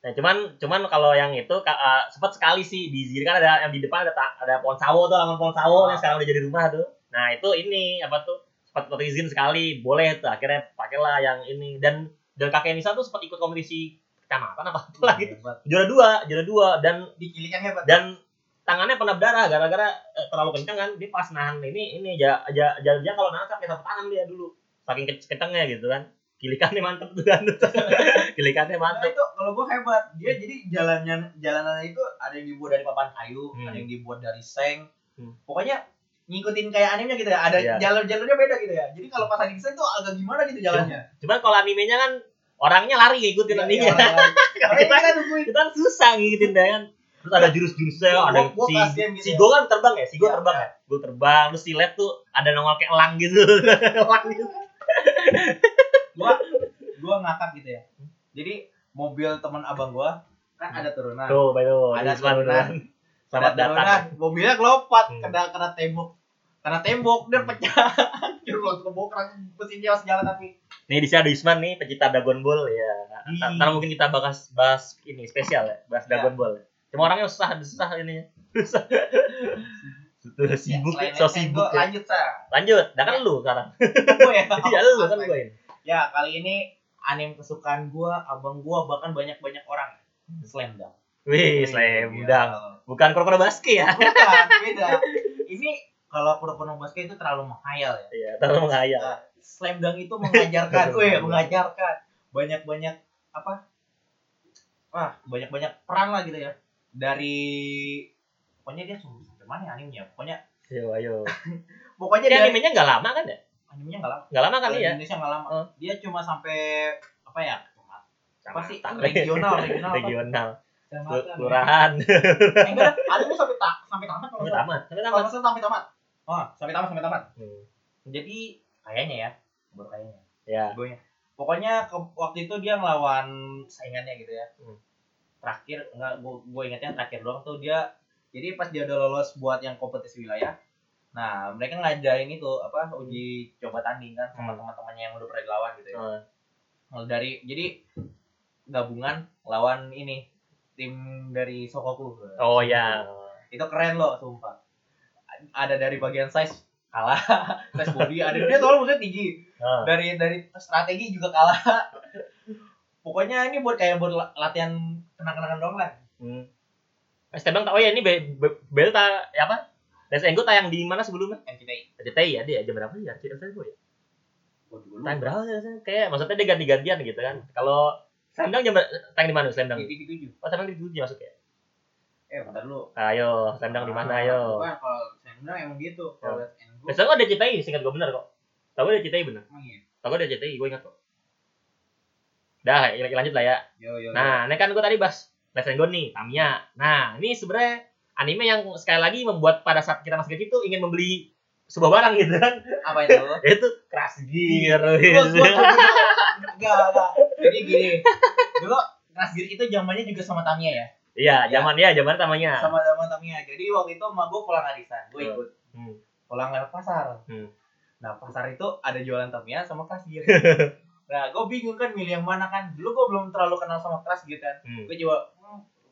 Nah, cuman cuman kalau yang itu uh, sempat sekali sih di sini kan ada yang di depan ada ada pohon sawo tuh, laman pohon sawo Ah. yang sekarang udah jadi rumah tuh. Nah, itu ini apa tuh? Sempat izin sekali, boleh tuh. Akhirnya pakailah yang ini dan dan kakek Nisa tuh sempat ikut kompetisi kecamatan apa apa lagi. Hebat. Juara dua, juara dua dan Dikilikan hebat. dan tangannya pernah berdarah gara-gara eh, terlalu kencang kan dia pas nahan ini ini aja aja aja dia kalau nahan sampai satu tangan dia dulu saking ke- kencangnya gitu kan kilikannya mantep tuh kan kilikannya Nah, mantep itu kalau gue hebat. Dia jadi jalannya jalanannya itu ada yang dibuat dari papan kayu, Hmm. ada yang dibuat dari seng. Hmm. Pokoknya ngikutin kayak animenya gitu ya. Ada Iya. jalur-jalurnya beda gitu ya. Jadi kalau pas lagi seng tuh agak gimana gitu jalannya. cuman kalau animenya kan orangnya lari ngikutin Iya, animenya iya. Makanya kita nungguin. kita kan susah ngikutin dia kan terus ada jurus-jurusnya Gua- ada gua- gua si gitu si ya. Go kan terbang ya si Go Iya, terbang iya. ya Go terbang terus si Led tuh ada nongol kayak elang gitu elang gitu gua gua ngakak gitu ya. Jadi mobil teman abang gua kan ada turunan. Tuh, baik Ada Isman turunan. turunan. Selamat ada datang. turunan. Mobilnya kelompat Hmm. kena kena tembok. Kena tembok dan pecah. Hancur loh kebongkar mesinnya sejalan tapi. Nih di sini ada Isman nih, pecinta Dragon Ball ya. Ih. Ntar mungkin kita bahas bahas ini spesial ya, bahas Ya. Dragon Ball. Cuma orangnya susah, susah ini. Susah. Sibuk, Ya, so sibuk. Ya. lanjut sa. Dah kan lu sekarang. Gua ya. Iya lu kan gue ini. Ya, kali ini anime kesukaan gua, abang gua bahkan banyak-banyak orang. Slam Dunk. Wih, slam Iya. dunk. Bukan Kuroko no Basket ya. Bukan, beda. Ini kalau Kuroko basket itu terlalu menghayal ya. Iya, terlalu menghayal. Nah, slam dunk itu mengajarkan, weh, mengajarkan banyak-banyak apa? Wah, banyak-banyak peran lah gitu ya. Dari pokoknya dia sungguh sampai mana ya animenya? Pokoknya Ayo, ayo. pokoknya dari animenya nggak lama kan ya? Animenya enggak lama. Nggak lama kali ya? Indonesia enggak lama. Oh. Dia cuma sampai apa ya? Apa sih? Regional, regional? Regional. Ya. Kelurahan. Eh, enggak, animenya sampai tak sampai tamat Sampai nggak tamat. Sampai tamat. nggak sampai tamat. Oh, sampai tamat sampai tamat. Hmm. Jadi kayaknya ya, baru kayaknya. Ya. Pokoknya ke, waktu itu dia ngelawan saingannya gitu ya. Hmm. Terakhir enggak gue gue ingatnya terakhir doang tuh dia jadi pas dia udah lolos buat yang kompetisi wilayah. Nah, mereka ngadain itu apa uji coba tanding kan sama Hmm. teman-temannya yang udah pernah dilawan gitu ya. Mulai dari jadi gabungan lawan ini tim dari Sokoku. Oh ya. Itu keren loh, sumpah. Ada dari bagian size kalah, size body ada dia soalnya maksudnya tinggi Oh. dari dari strategi juga kalah pokoknya ini buat kayak buat la- latihan kenang-kenangan doang lah Hmm. Stebang tak oh ya ini Be- Be- Belta ya apa? Desenggo tayang di mana sebelumnya? NCTI RCTI ya dia jam berapa sih ya? RCTI gue ya. gue juga Tayang berapa sih? Kayak maksudnya dia ganti-gantian gitu kan. Kalau Slamdang jam tayang di mana Slamdang? TV tujuh Oh, Slamdang di tujuh masuknya. eh bentar dulu Ayo, Slamdang di mana ayo? bukan kalau saya bilang emang gitu kalau NGO Biasanya kok ada CTI, singkat gue bener kok. Tahu ada CTI bener. emang iya Tahu ada CTI, gue ingat kok. Dah, ya, lanjut lah ya. yo yo Nah, ini kan gue tadi bahas Let's Go nih, Tamiya. Nah, ini sebenarnya anime yang sekali lagi membuat pada saat kita masih kecil tuh ingin membeli sebuah barang gitu kan. apa itu Itu Crash Gear. Gitu. enggak enggak jadi gini dulu Crash Gear itu zamannya juga sama Tamiya ya Iya, zaman ya, zaman Tamiya. sama zaman Tamiya jadi waktu itu emak gue pulang arisan gue ikut Hmm. pulang lewat pasar. Hmm. Nah pasar itu ada jualan Tamiya sama Crash Gear. nah gue bingung kan milih yang mana kan. Dulu gue belum terlalu kenal sama Crash Gear kan. Hmm. Gue coba hmm,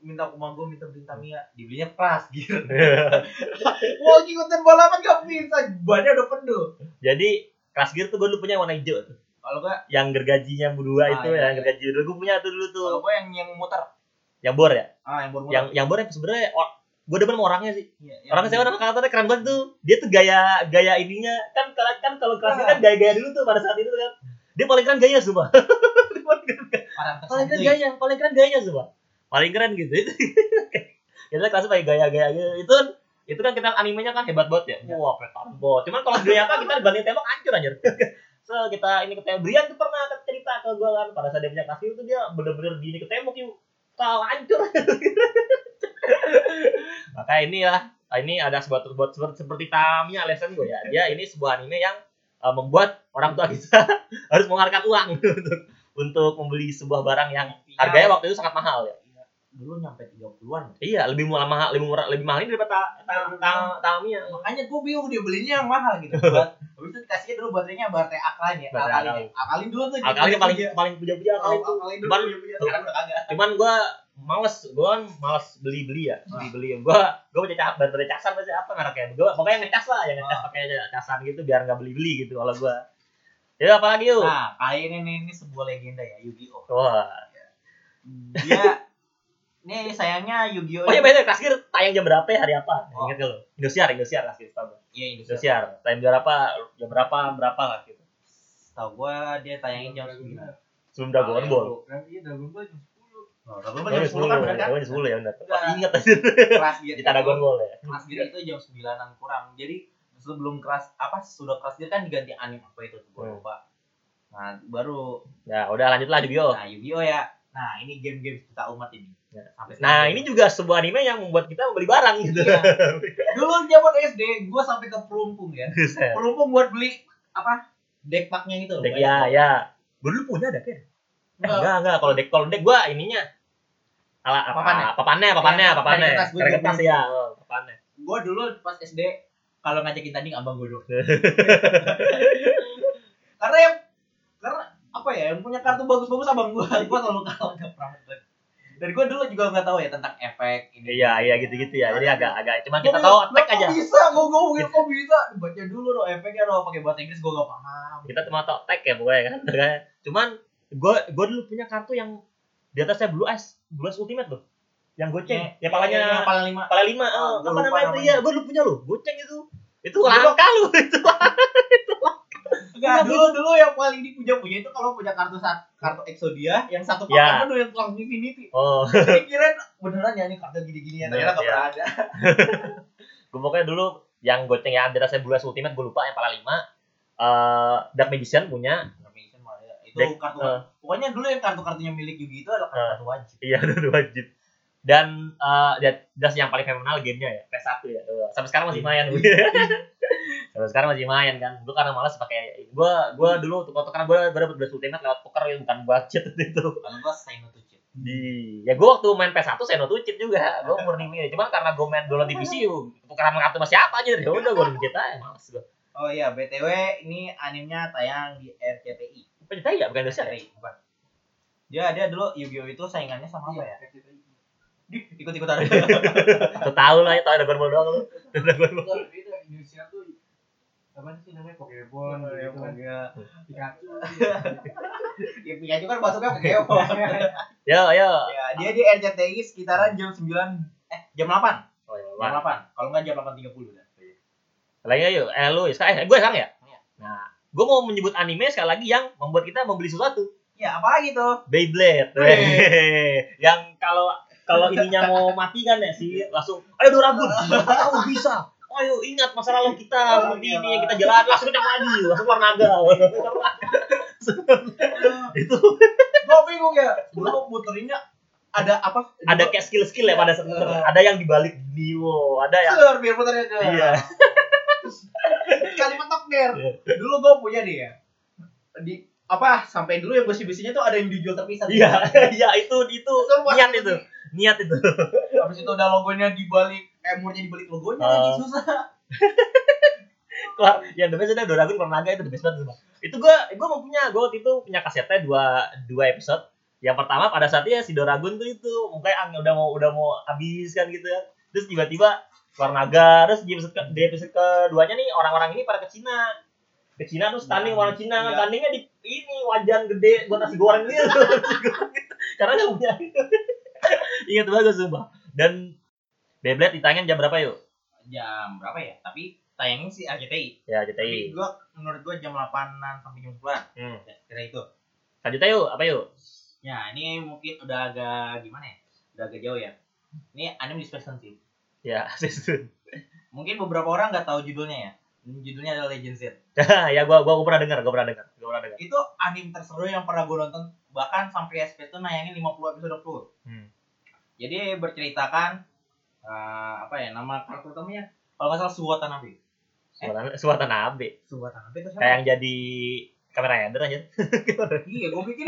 minta emak gue minta beli Tamiya. Dibelinya Crash Gear. Wah ngikutin balapan gak bisa. Bannya udah penuh. Jadi Crash Gear tuh gue dulu punya warna hijau tuh. Kalau gue Yang gergajinya berdua Ah, itu iya, ya, iya. gergaji dulu gue punya tuh dulu tuh. kalau gue yang yang muter. Yang bor ya? Ah yang bermuter. Yang yang bor yang sebenarnya oh, gue demen sama orangnya sih. Yang- Orangnya siapa nama karakternya keren banget tuh. Dia tuh gaya gaya ininya kan kalau kan kalau Crash Gear kan gaya-gaya dulu tuh pada saat itu kan. Dia paling keren gayanya semua. Paling keren gayanya, paling keren gayanya semua. Paling keren gitu. Itu kita kelas pakai gaya-gaya gitu. Itu kan itu kan kita animenya kan hebat banget ya. Ya. Wah, petan bot. Cuman kalau di apa kita dibanding tembok hancur anjir. so kita ini ke tembok. Brian tuh pernah cerita ke gua kan pada saat dia punya kasih itu dia bener-bener di ini ke tembok yuk. Tahu hancur. Maka inilah ini ada sebuah sebuah seperti, seperti Tamiya lesson gue ya. Dia ini sebuah anime yang uh, membuat orang tua kita harus mengeluarkan uang untuk untuk membeli sebuah barang yang harganya waktu itu sangat mahal ya. Iya. Dulu nyampe 30-an. Iya, lebih murah mahal, lebih murah, lebih mahal ini daripada ta, ta, ta, Tamiya. makanya gue bingung dia belinya yang mahal gitu buat habis itu dikasihnya dulu baterainya baterai alkaline ya ya. alkalin dulu tuh Alkali yang paling paling puja-puja Oh, alkalin dulu Cuman- sekarang udah kagak Cuman gua males, gua kan males beli-beli ya, beli-beli. Gua gua punya cas baterai casan pasti apa mereknya. Gua pokoknya ngecas lah, yang ngecas pakai casan gitu biar nggak beli-beli gitu kalau gua. Ya apalagi yuk? nah kali ini nih ini sebuah legenda ya Yu-Gi-Oh Wah. dia nih sayangnya Yu-Gi-Oh Oh iya bener, Kasir tayang jam berapa ya hari apa? Oh. Ingat gak lo? Indosiar, Indosiar Kasir gak? iya Indonesia Indosiar, tayang jam berapa? Jam berapa? Berapa lah gitu. tau gua dia tayangin jam 9 Sebelum Dragon Ball. Iya, Dragon Ball jam 10. Oh, Dragon Oh, Ball jam 10 kan bener kan? Oh, jam 10 ya bener. Enggak. Ingat aja. Kelas Gear Kita Dragon Ball ya. Kelas Gear itu jam 9-an kurang. Jadi sebelum kelas apa sudah kelas Gear kan diganti anime apa itu tuh gua Hmm. lupa. Nah, baru Ya, udah lanjut lah Yu-Gi-Oh. nah Yu-Gi-Oh ya. Nah, ini game-game kita umat ini. Ya. Sampai Nah, ini juga sebuah anime yang membuat kita membeli barang gitu. Iya. Dulu zaman SD gua sampai ke pelumpung ya. Buset. Pelumpung buat beli apa? Deck packnya itu. Dek, ya, ya. Gue dulu punya ada kan? enggak enggak kalau dek kalau dek gua ininya ala apa Papannya? papannya papannya Ya, papannya kertas, gua juga kertas gitu. ya oh, papannya Gue dulu pas SD kalau ngajakin tanding abang gue dulu. karena yang karena apa ya yang punya kartu bagus-bagus abang gue. Gue selalu kalah nggak pernah menang. Dan gue dulu juga nggak tahu ya tentang efek ini. iya iya gitu gitu ya. Jadi agak agak cuman Gua kita tahu "Lah, tag kok aja. bisa? Gue ngomongin kok bisa? Baca dulu dong efeknya dong pakai bahasa Inggris gue gak paham. Kita cuma tahu tag ya pokoknya kan cuman gua gua dulu punya kartu yang di atasnya blue eyes blue eyes ultimate loh. Yang goceng ya palanya yang pala lima. pala lima oh, gua apa namanya itu? namanya. ya gua dulu punya lo goceng itu. Itu Gua- langka lu itu Enggak, dulu dulu yang paling dipuja punya itu kalau punya kartu kartu Exodia yang satu Ya. papan tuh yang langsung Infinity. oh Jadi kirain beneran ya ini kartu gini-gini ya, ternyata Iya. nggak pernah ada. gua pokoknya dulu yang goceng yang atasnya blue ultimate gua lupa yang pala lima eh Dark Magician punya Information malah ya. Itu Dek, kartu. eh. Pokoknya dulu yang kartu-kartunya milik Yugi itu adalah kartu wajib. iya itu wajib dan eh dan dan yang paling fenomenal gamenya ya PS1 ya sampai sekarang masih main sampai sekarang masih main kan dulu karena malas pakai gua gua dulu tukar-tukaran gua gua dapet belas ultimate lewat poker ya bukan budget itu Kalau gua say no to cheat. di ya gua waktu main PS1 saya no cheat juga gua murni ini cuma karena gua main dulu di PC tukaran kartu sama siapa aja ya udah gua cheat aja males gua Oh iya, BTW ini animenya tayang di RCTI. apa cerita ya bukan Indonesia ya? RCTI, bukan. Dia dia dulu Yu-Gi-Oh itu saingannya sama apa ya? Di ikut-ikutan. Tuh tahu lah ya tahu Dragon Ball doang lu Dragon Ball Indonesia tuh apa sih namanya? Pokemon gitu kan Ya, Pikachu. Ya Pikachu kan masuknya Pokemon. yo ya, dia di RCTI sekitaran jam 9 eh jam 8. oh, ya, Jam 8. Kalau enggak jam 8.30 dah. lagi yuk eh lu sekarang eh gue sekarang ya? Iya. nah gue mau menyebut anime sekali lagi yang membuat kita membeli sesuatu. Ya, apa lagi tuh? Beyblade. Yang kalau kalau ininya mau mati kan ya sih langsung ayo Doragun kamu bisa ayo ingat masa lalu kita seperti ini kita jalan langsung kita maju langsung keluar naga itu Gua bingung ya. Dulu muterinnya ada apa? ada kayak skill-skill ya pada saat muter. ada yang dibalik Dio ada yang Ser, biar putarnya ke. iya Kalimat top gear. Iya. Dulu gua punya dia. Di apa sampai dulu yang besi-besinya tuh ada yang dijual terpisah. iya iya itu itu niat itu. niat itu Habis itu ada logonya di balik emurnya di balik logonya Ah. lagi susah. keluar yang the best ada Doragon keluar naga itu the best banget itu gua gua mau punya gua waktu itu punya kasetnya dua dua episode yang pertama pada saat ya si Doragon tuh itu mukanya ang- udah mau udah mau habis kan gitu ya terus tiba-tiba keluar naga terus di episode ke, di episode keduanya nih orang-orang ini pada ke Cina ke Cina terus tanding Nah, orang Cina iya. tandingnya di ini wajan gede buat nasi goreng gitu gitu. karena nggak punya ingat banget sumpah dan Beyblade ditayangin jam berapa yuk Jam berapa ya? Tapi tayangnya sih RCTI. ya Tapi JTI gua menurut gua jam 8-an sampai jam 10-an. hmm. Ya, kira itu. lanjut yuk apa yuk Ya, ini mungkin udah agak gimana ya? Udah agak jauh ya. Ini anime dispersion sih. ya Season. Mungkin beberapa orang nggak tahu judulnya ya. Ini Judulnya adalah Legend Z. ya gua gua, gua pernah dengar, gua pernah dengar, gua pernah dengar. Itu anime terseru yang pernah gue nonton bahkan sampai SP itu nayangin 50 episode full. Hmm. Jadi berceritakan eh, apa ya nama karakter utamanya? Kalau nggak salah Suwatanabe. Suara suara Tanabe. Suwatanabe itu Kayak yang jadi kamera header aja. Iya, gue pikir.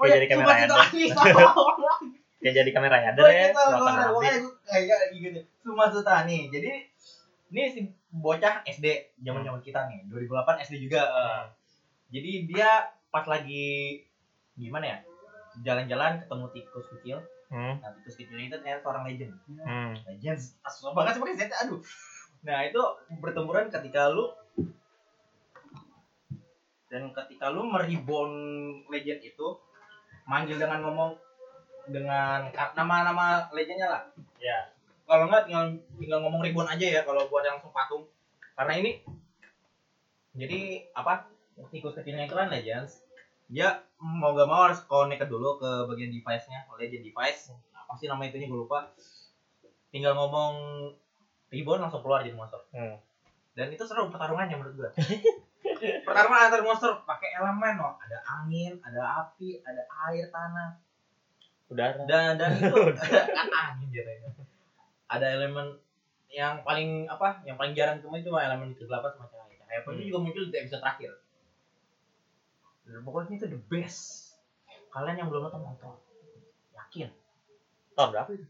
Oh ya, jadi kamera sama. Yang jadi kamera Gue ya, Suara gue Tanabe. pokoknya gue kayak gitu. Sumasutani. Jadi ini si bocah SD zaman-zaman kita nih, 2008 SD juga. eh. Jadi dia pas lagi gimana ya? Jalan-jalan ketemu tikus kecil. Hmm. Nah, tikus kecilnya itu ternyata seorang legend. Hmm. Legends. Susah banget sih pakai Z. Aduh. Nah, itu bertempuran ketika lu dan ketika lu meribon legend itu manggil dengan ngomong dengan nama-nama legendnya lah. Ya. Kalau nggak tinggal tinggal ngomong ribbon aja ya kalau buat yang langsung patung. Karena ini jadi apa? Tikus kecilnya itu kan legends. Dia mau gak mau harus connect dulu ke bagian device-nya, legend device. Apa sih nama itunya gue lupa. Tinggal ngomong ribbon langsung keluar jadi monster. Hmm. Dan itu seru pertarungannya menurut gue. Pertarungan antar monster pakai elemen loh. Ada angin, ada api, ada air, tanah. Udara. Dan dan itu kan angin jadinya. Ada elemen yang paling apa? Yang paling jarang cuma itu elemen kegelapan sama cahaya. Cahaya pun itu Hmm. juga muncul di episode terakhir. Dan pokoknya itu the best. kalian yang belum nonton nonton. Yakin? Tahun berapa itu?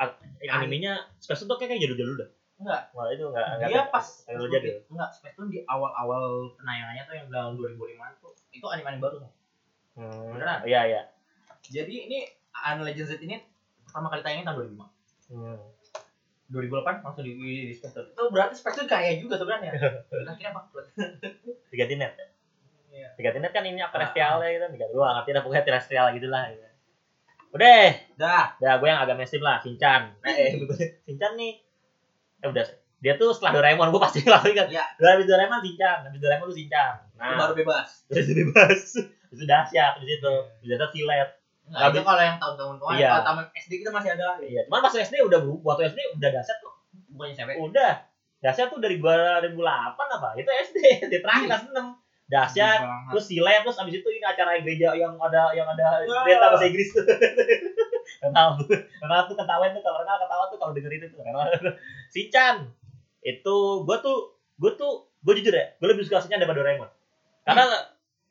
A- animenya Space Tune tuh kayak jadul-jadul dah. Enggak. Wah itu enggak enggak dia pas enggak terlalu jadul. enggak Space Tune di awal-awal penayangannya tuh yang tahun 2005 tuh itu anime-anime baru tuh. Hmm. Beneran? iya iya. Jadi ini An Legend Z ini pertama kali tayangin tahun 2005 hmm. 2008 langsung di, di, di Space Tune. Itu berarti Space Tune kaya juga sebenarnya. Akhirnya bangkrut diganti net. ya Iya. diganti net kan ini apa Ah, ya gitu diganti gua ngerti dah pokoknya terrestrial gitu lah gitu. udah dah Udah, gue yang agak mainstream lah, Shinchan. Eh, Shinchan nih. Eh, udah. Dia tuh setelah Doraemon, gue pasti ngelakuin kan. Udah habis Doraemon, Shinchan. Habis Doraemon tuh Shinchan. Nah, baru bebas itu bebas. Itu dahsyat di situ. Di situ silet. Habis- itu kalau yang tahun-tahun kemarin, Iya. kalau taman SD kita masih ada. Iya, cuman pas SD udah berubah. Waktu SD udah dahsyat tuh. Bukannya sampai. Udah. Dahsyat tuh dari 2008 apa? Itu SD. Di terakhir kelas 6. Dahsyat, terus silet, terus abis itu ini acara gereja yang ada yang ada berita bahasa Inggris tuh. Kenal tuh, kenal tuh ketawain tuh kalau kenal ketawa tuh kalau denger itu tuh. Kenal. Shinchan itu gue tuh gue tuh gue jujur ya, gue lebih suka Shinchan daripada Doraemon. Karena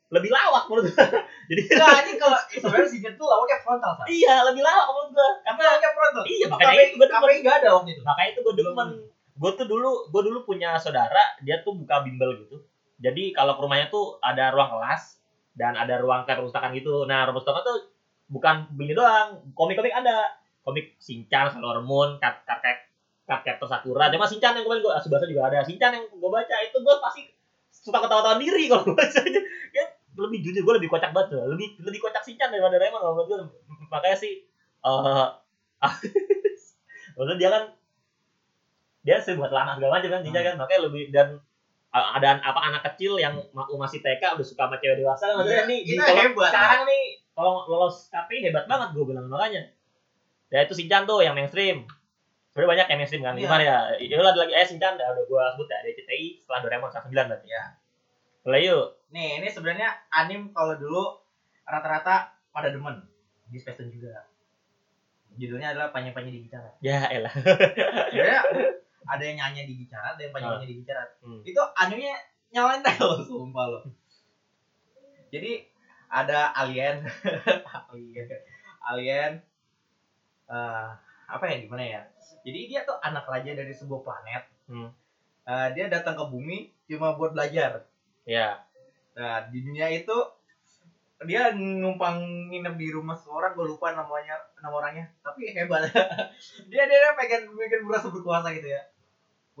lebih lawak menurut gue. Jadi Enggak, ini kalau sebenarnya si tuh lawaknya frontal, Sa. iya lebih lawak menurut gue. Karena Lawaknya frontal. Iya, makanya KPI itu demen. KPI enggak ada waktu itu. makanya itu gue demen. Gue tuh dulu gue dulu punya saudara dia tuh buka bimbel gitu. Jadi kalau ke rumahnya tuh ada ruang kelas dan ada ruang kayak perpustakaan gitu. Nah, ruang perpustakaan tuh bukan begini doang, komik-komik ada. Komik Shinchan, Sailor Moon, Cat Cat Cat Cat Captor Sakura. Cuma Shinchan yang kemarin gue Asubasa juga ada. Shinchan yang gue baca itu gue pasti suka ketawa-tawa diri kalau gue bacanya. Ya, lebih jujur gue lebih kocak banget. Lebih lebih kocak Shinchan daripada Doraemon kalau gue. Makanya sih eh maksudnya dia kan dia sering buat lama segala macam kan Shinchan kan makanya lebih dan uh, ada apa anak kecil yang ma- masih TK udah suka sama cewek dewasa kan maksudnya Iya, nih kita kalau hebat. sekarang nih kalau lolos KPI hebat banget gue bilang makanya ya itu Shinchan tuh yang mainstream sebenarnya banyak yang mainstream kan Iya. gimana ya ya ada lagi eh Shinchan ya udah gue sebut ya DCTI setelah Doraemon 19 berarti Iya. mulai yuk Nih, ini sebenarnya anim kalau dulu rata-rata pada demen di Space juga. Judulnya adalah Panji-Panji di Bicara. ya elah Sebenarnya ada yang nyanyi di Bicara, ada yang Panji-Panji di Bicara. Hmm. Itu animenya nyalain tel sumpah lo. Jadi ada alien, alien, alien, eh, apa ya gimana ya? Jadi dia tuh anak raja dari sebuah planet. Hmm. Eh, dia datang ke bumi cuma buat belajar. ya Nah, di dunia itu dia numpang nginep di rumah seorang, gue lupa namanya nama orangnya, tapi hebat. dia dia, pengen pengen merasa berkuasa gitu ya.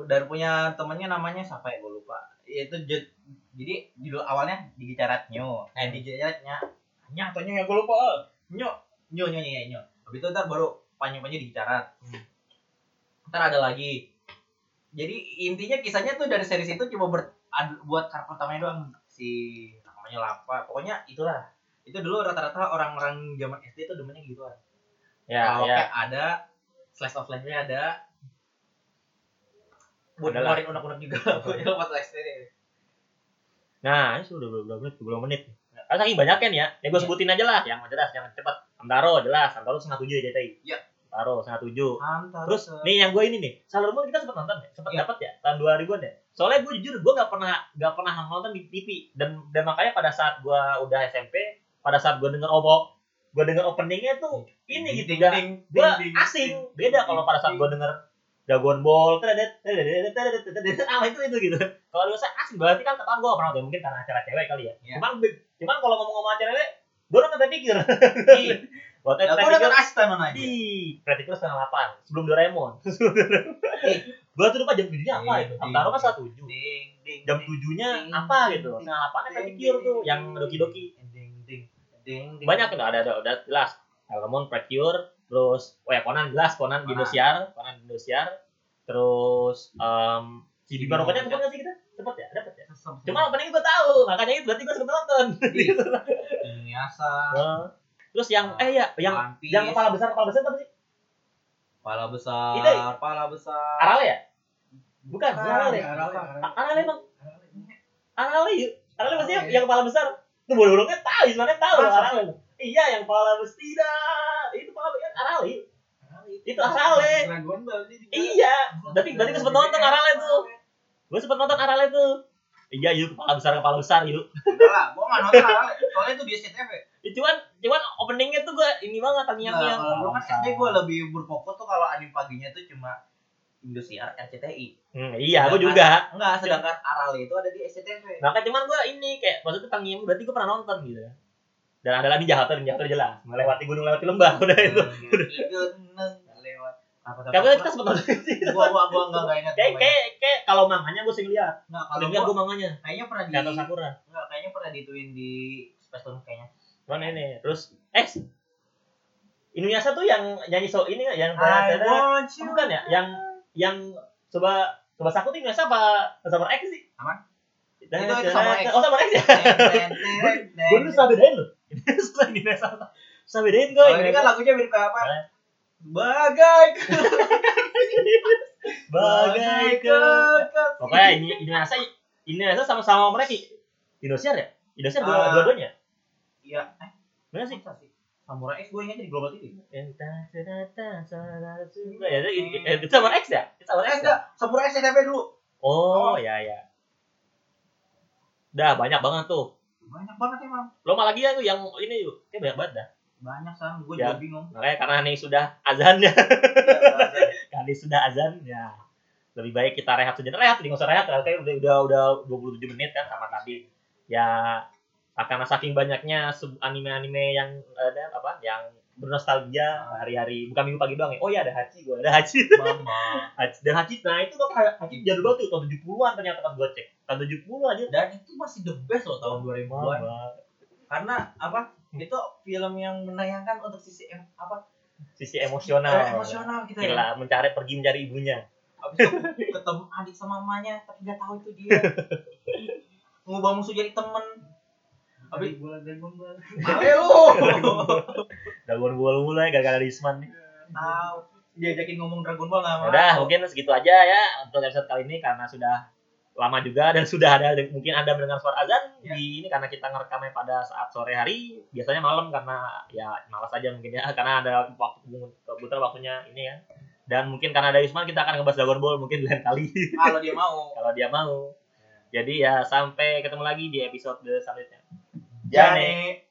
Dan punya temennya namanya siapa ya gue lupa. Itu j- jadi judul awalnya di Gicarat Nyo. Eh di Gicaratnya Nya atau Nyo ya gue lupa. Nyo Nyo Nyo Nyo Nyo. Habis itu ntar baru panjang-panjang di Gicarat. Hmm. Ntar ada lagi. Jadi intinya kisahnya tuh dari series itu cuma ber, ad- buat karakter utamanya doang si namanya Lapa. Pokoknya itulah. Itu dulu rata-rata orang-orang zaman SD itu demennya gitu kan. ya Kalau ya ada slash of life-nya ada. Buat ngeluarin unek-unek juga. Pokoknya pas SD. Nah, ini sudah berapa menit? 20 menit. Ah, saking banyaknya nih ya. Ya gue Iya. sebutin aja lah, yang jelas, jangan cepat. Amtaro jelas, Amtaro setengah tujuh ya JTI. Iya. Amtaro setengah tujuh. Terus nih yang gue ini nih, Sailor kita sempat nonton ya, sempat Iya. dapat ya tahun 2000-an ya. Soalnya gue jujur gue nggak pernah nggak pernah nonton di TV dan dan makanya pada saat gue udah SMP, pada saat gue denger opo, gue denger openingnya tuh ini gitu gak, gue asing beda kalau pada saat gue denger Dragon Ball, tedet, ah itu itu gitu. Kalau lu saya asing berarti kan ketahuan gue pernah nonton mungkin karena acara cewek kali ya. Iya. Cuman cuman kalau ngomong-ngomong acara cewek, gue nonton Pretty Cure. Ih, Buat Ya, gue Pretty nonton Cure, Asta mana aja. di Cure setengah delapan sebelum Doraemon. Gue tuh lupa jam tujuhnya apa itu. Amtaro kan setengah tujuh. Jam tujuhnya apa gitu. Setengah delapannya ding, Cure tuh yang Doki Doki. Banyak ada ada udah jelas. Sailor Pretty Cure, terus oh ya Conan jelas Conan di. Indosiar, Conan di Indosiar. Terus Bima Roketnya Roketnya. sempat nggak sih kita? Cepet ya, dapet ya. Cuma opening gue tahu, makanya itu berarti gue sempet nonton. Iya. Inuyasha, Eh, Terus yang eh ya, yang yang kepala besar kepala besar apa sih? Pala besar, Itu- pala besar. Arale ya? Bukan, Bukan, Arale. Arale, Arale. Emang. Arale yuk. Arale maksudnya yang kepala besar. Tuh bodoh-bodohnya tahu, sebenarnya tahu Arale. Iya, yang kepala besar tidak. Itu kepala besar Arale. yuk. Itu Arale. Iya. Berarti berarti gue sempet nonton Arale tuh. Gue sempet nonton Arale tuh. Iya, yuk kepala besar kepala besar yuk. Enggak lah, gua nggak nonton Arale. Soalnya itu di SCTV. Ya, cuman cuman ini banget terngiang Nah, ngiang kalau gue kan SD gue lebih berfokus tuh kalau anime paginya tuh cuma Indosiar, RCTI. hmm, iya gue juga Enggak, sedangkan Arale itu ada di SCTV. Maka cuman gue ini kayak maksudnya terngiang berarti gue pernah nonton gitu dan ada lagi jahat ninja Hattori jelas melewati gunung lewati lembah udah itu tapi kita sempet nonton sih gua gua gua enggak enggak ingat. kayak kayak kayak kalau manganya gue sering lihat. Nah, kalau lihat gua gue manganya kayaknya pernah di Gatot Sakura. enggak kayaknya pernah dituin di Space kayaknya. Cuman ini? Terus eh Inuyasha tuh yang nyanyi so ini yang want you. bukan ya? Yang yang coba coba saku tuh Inuyasha apa Summer X sih. Apa? itu itu Summer X. oh Summer X ya? Gue tuh susah bedain loh. Susah bedain gue Oh, ini. kan lagunya mirip kayak apa? Bagai bagai ke pokoknya ini Inuyasha Inuyasha sama-sama mereka. Indosiar ya? Indosiar dua Ah. dua-duanya? Iya, eh, bener sih? Samurai X gue ingatnya di Global TV. Entah serata salah sudah ya. Itu itu sama X ya? Itu sama Eh, X ya? Enggak, Samurai X SCTV dulu. oh ya ya. Udah banyak banget tuh. Banyak banget emang. lo malah lagi ya tuh yang ini yuk kayak banyak banget dah Banyak sang, gue Ya. juga bingung. makanya karena nih sudah azan ya Iya, kali sudah azan ya lebih baik kita rehat sejenak rehat nih nggak usah rehat kayak udah udah udah 27 menit kan sama tadi ya karena saking banyaknya anime-anime yang ada apa yang bernostalgia hari-hari bukan minggu pagi doang ya oh ya ada Hachi gue ada Mama. Hachi dan Hachi nah itu tuh kayak Hachi jadul banget tuh tahun 70-an ternyata pas gue cek tahun 70 aja Dan itu masih the best loh tahun 2000-an. Mama. Karena apa? Itu film yang menayangkan untuk sisi em, apa? sisi emosional eh, emosional gitu ya. gila mencari pergi mencari ibunya Habis itu ketemu adik sama mamanya tapi nggak tahu itu dia. Ngubah musuh jadi temen. Habis bulan Dragon Ball. Ayo lu. Dragon Ball mulai gara-gara Risman nih Tahu. Diajakin ngomong Dragon Ball nggak mau. Udah, mungkin segitu aja ya untuk episode kali ini karena sudah lama juga dan sudah ada mungkin Anda mendengar suara azan Ya. di ini karena kita ngerekamnya pada saat sore hari, biasanya malam karena ya malas aja mungkin ya karena ada waktu kebetulan waktunya ini ya. Dan mungkin karena ada Isman kita akan ngebahas Dragon Ball mungkin lain kali Kalau dia mau. kalau dia mau. Jadi ya sampai ketemu lagi di episode selanjutnya. Jane.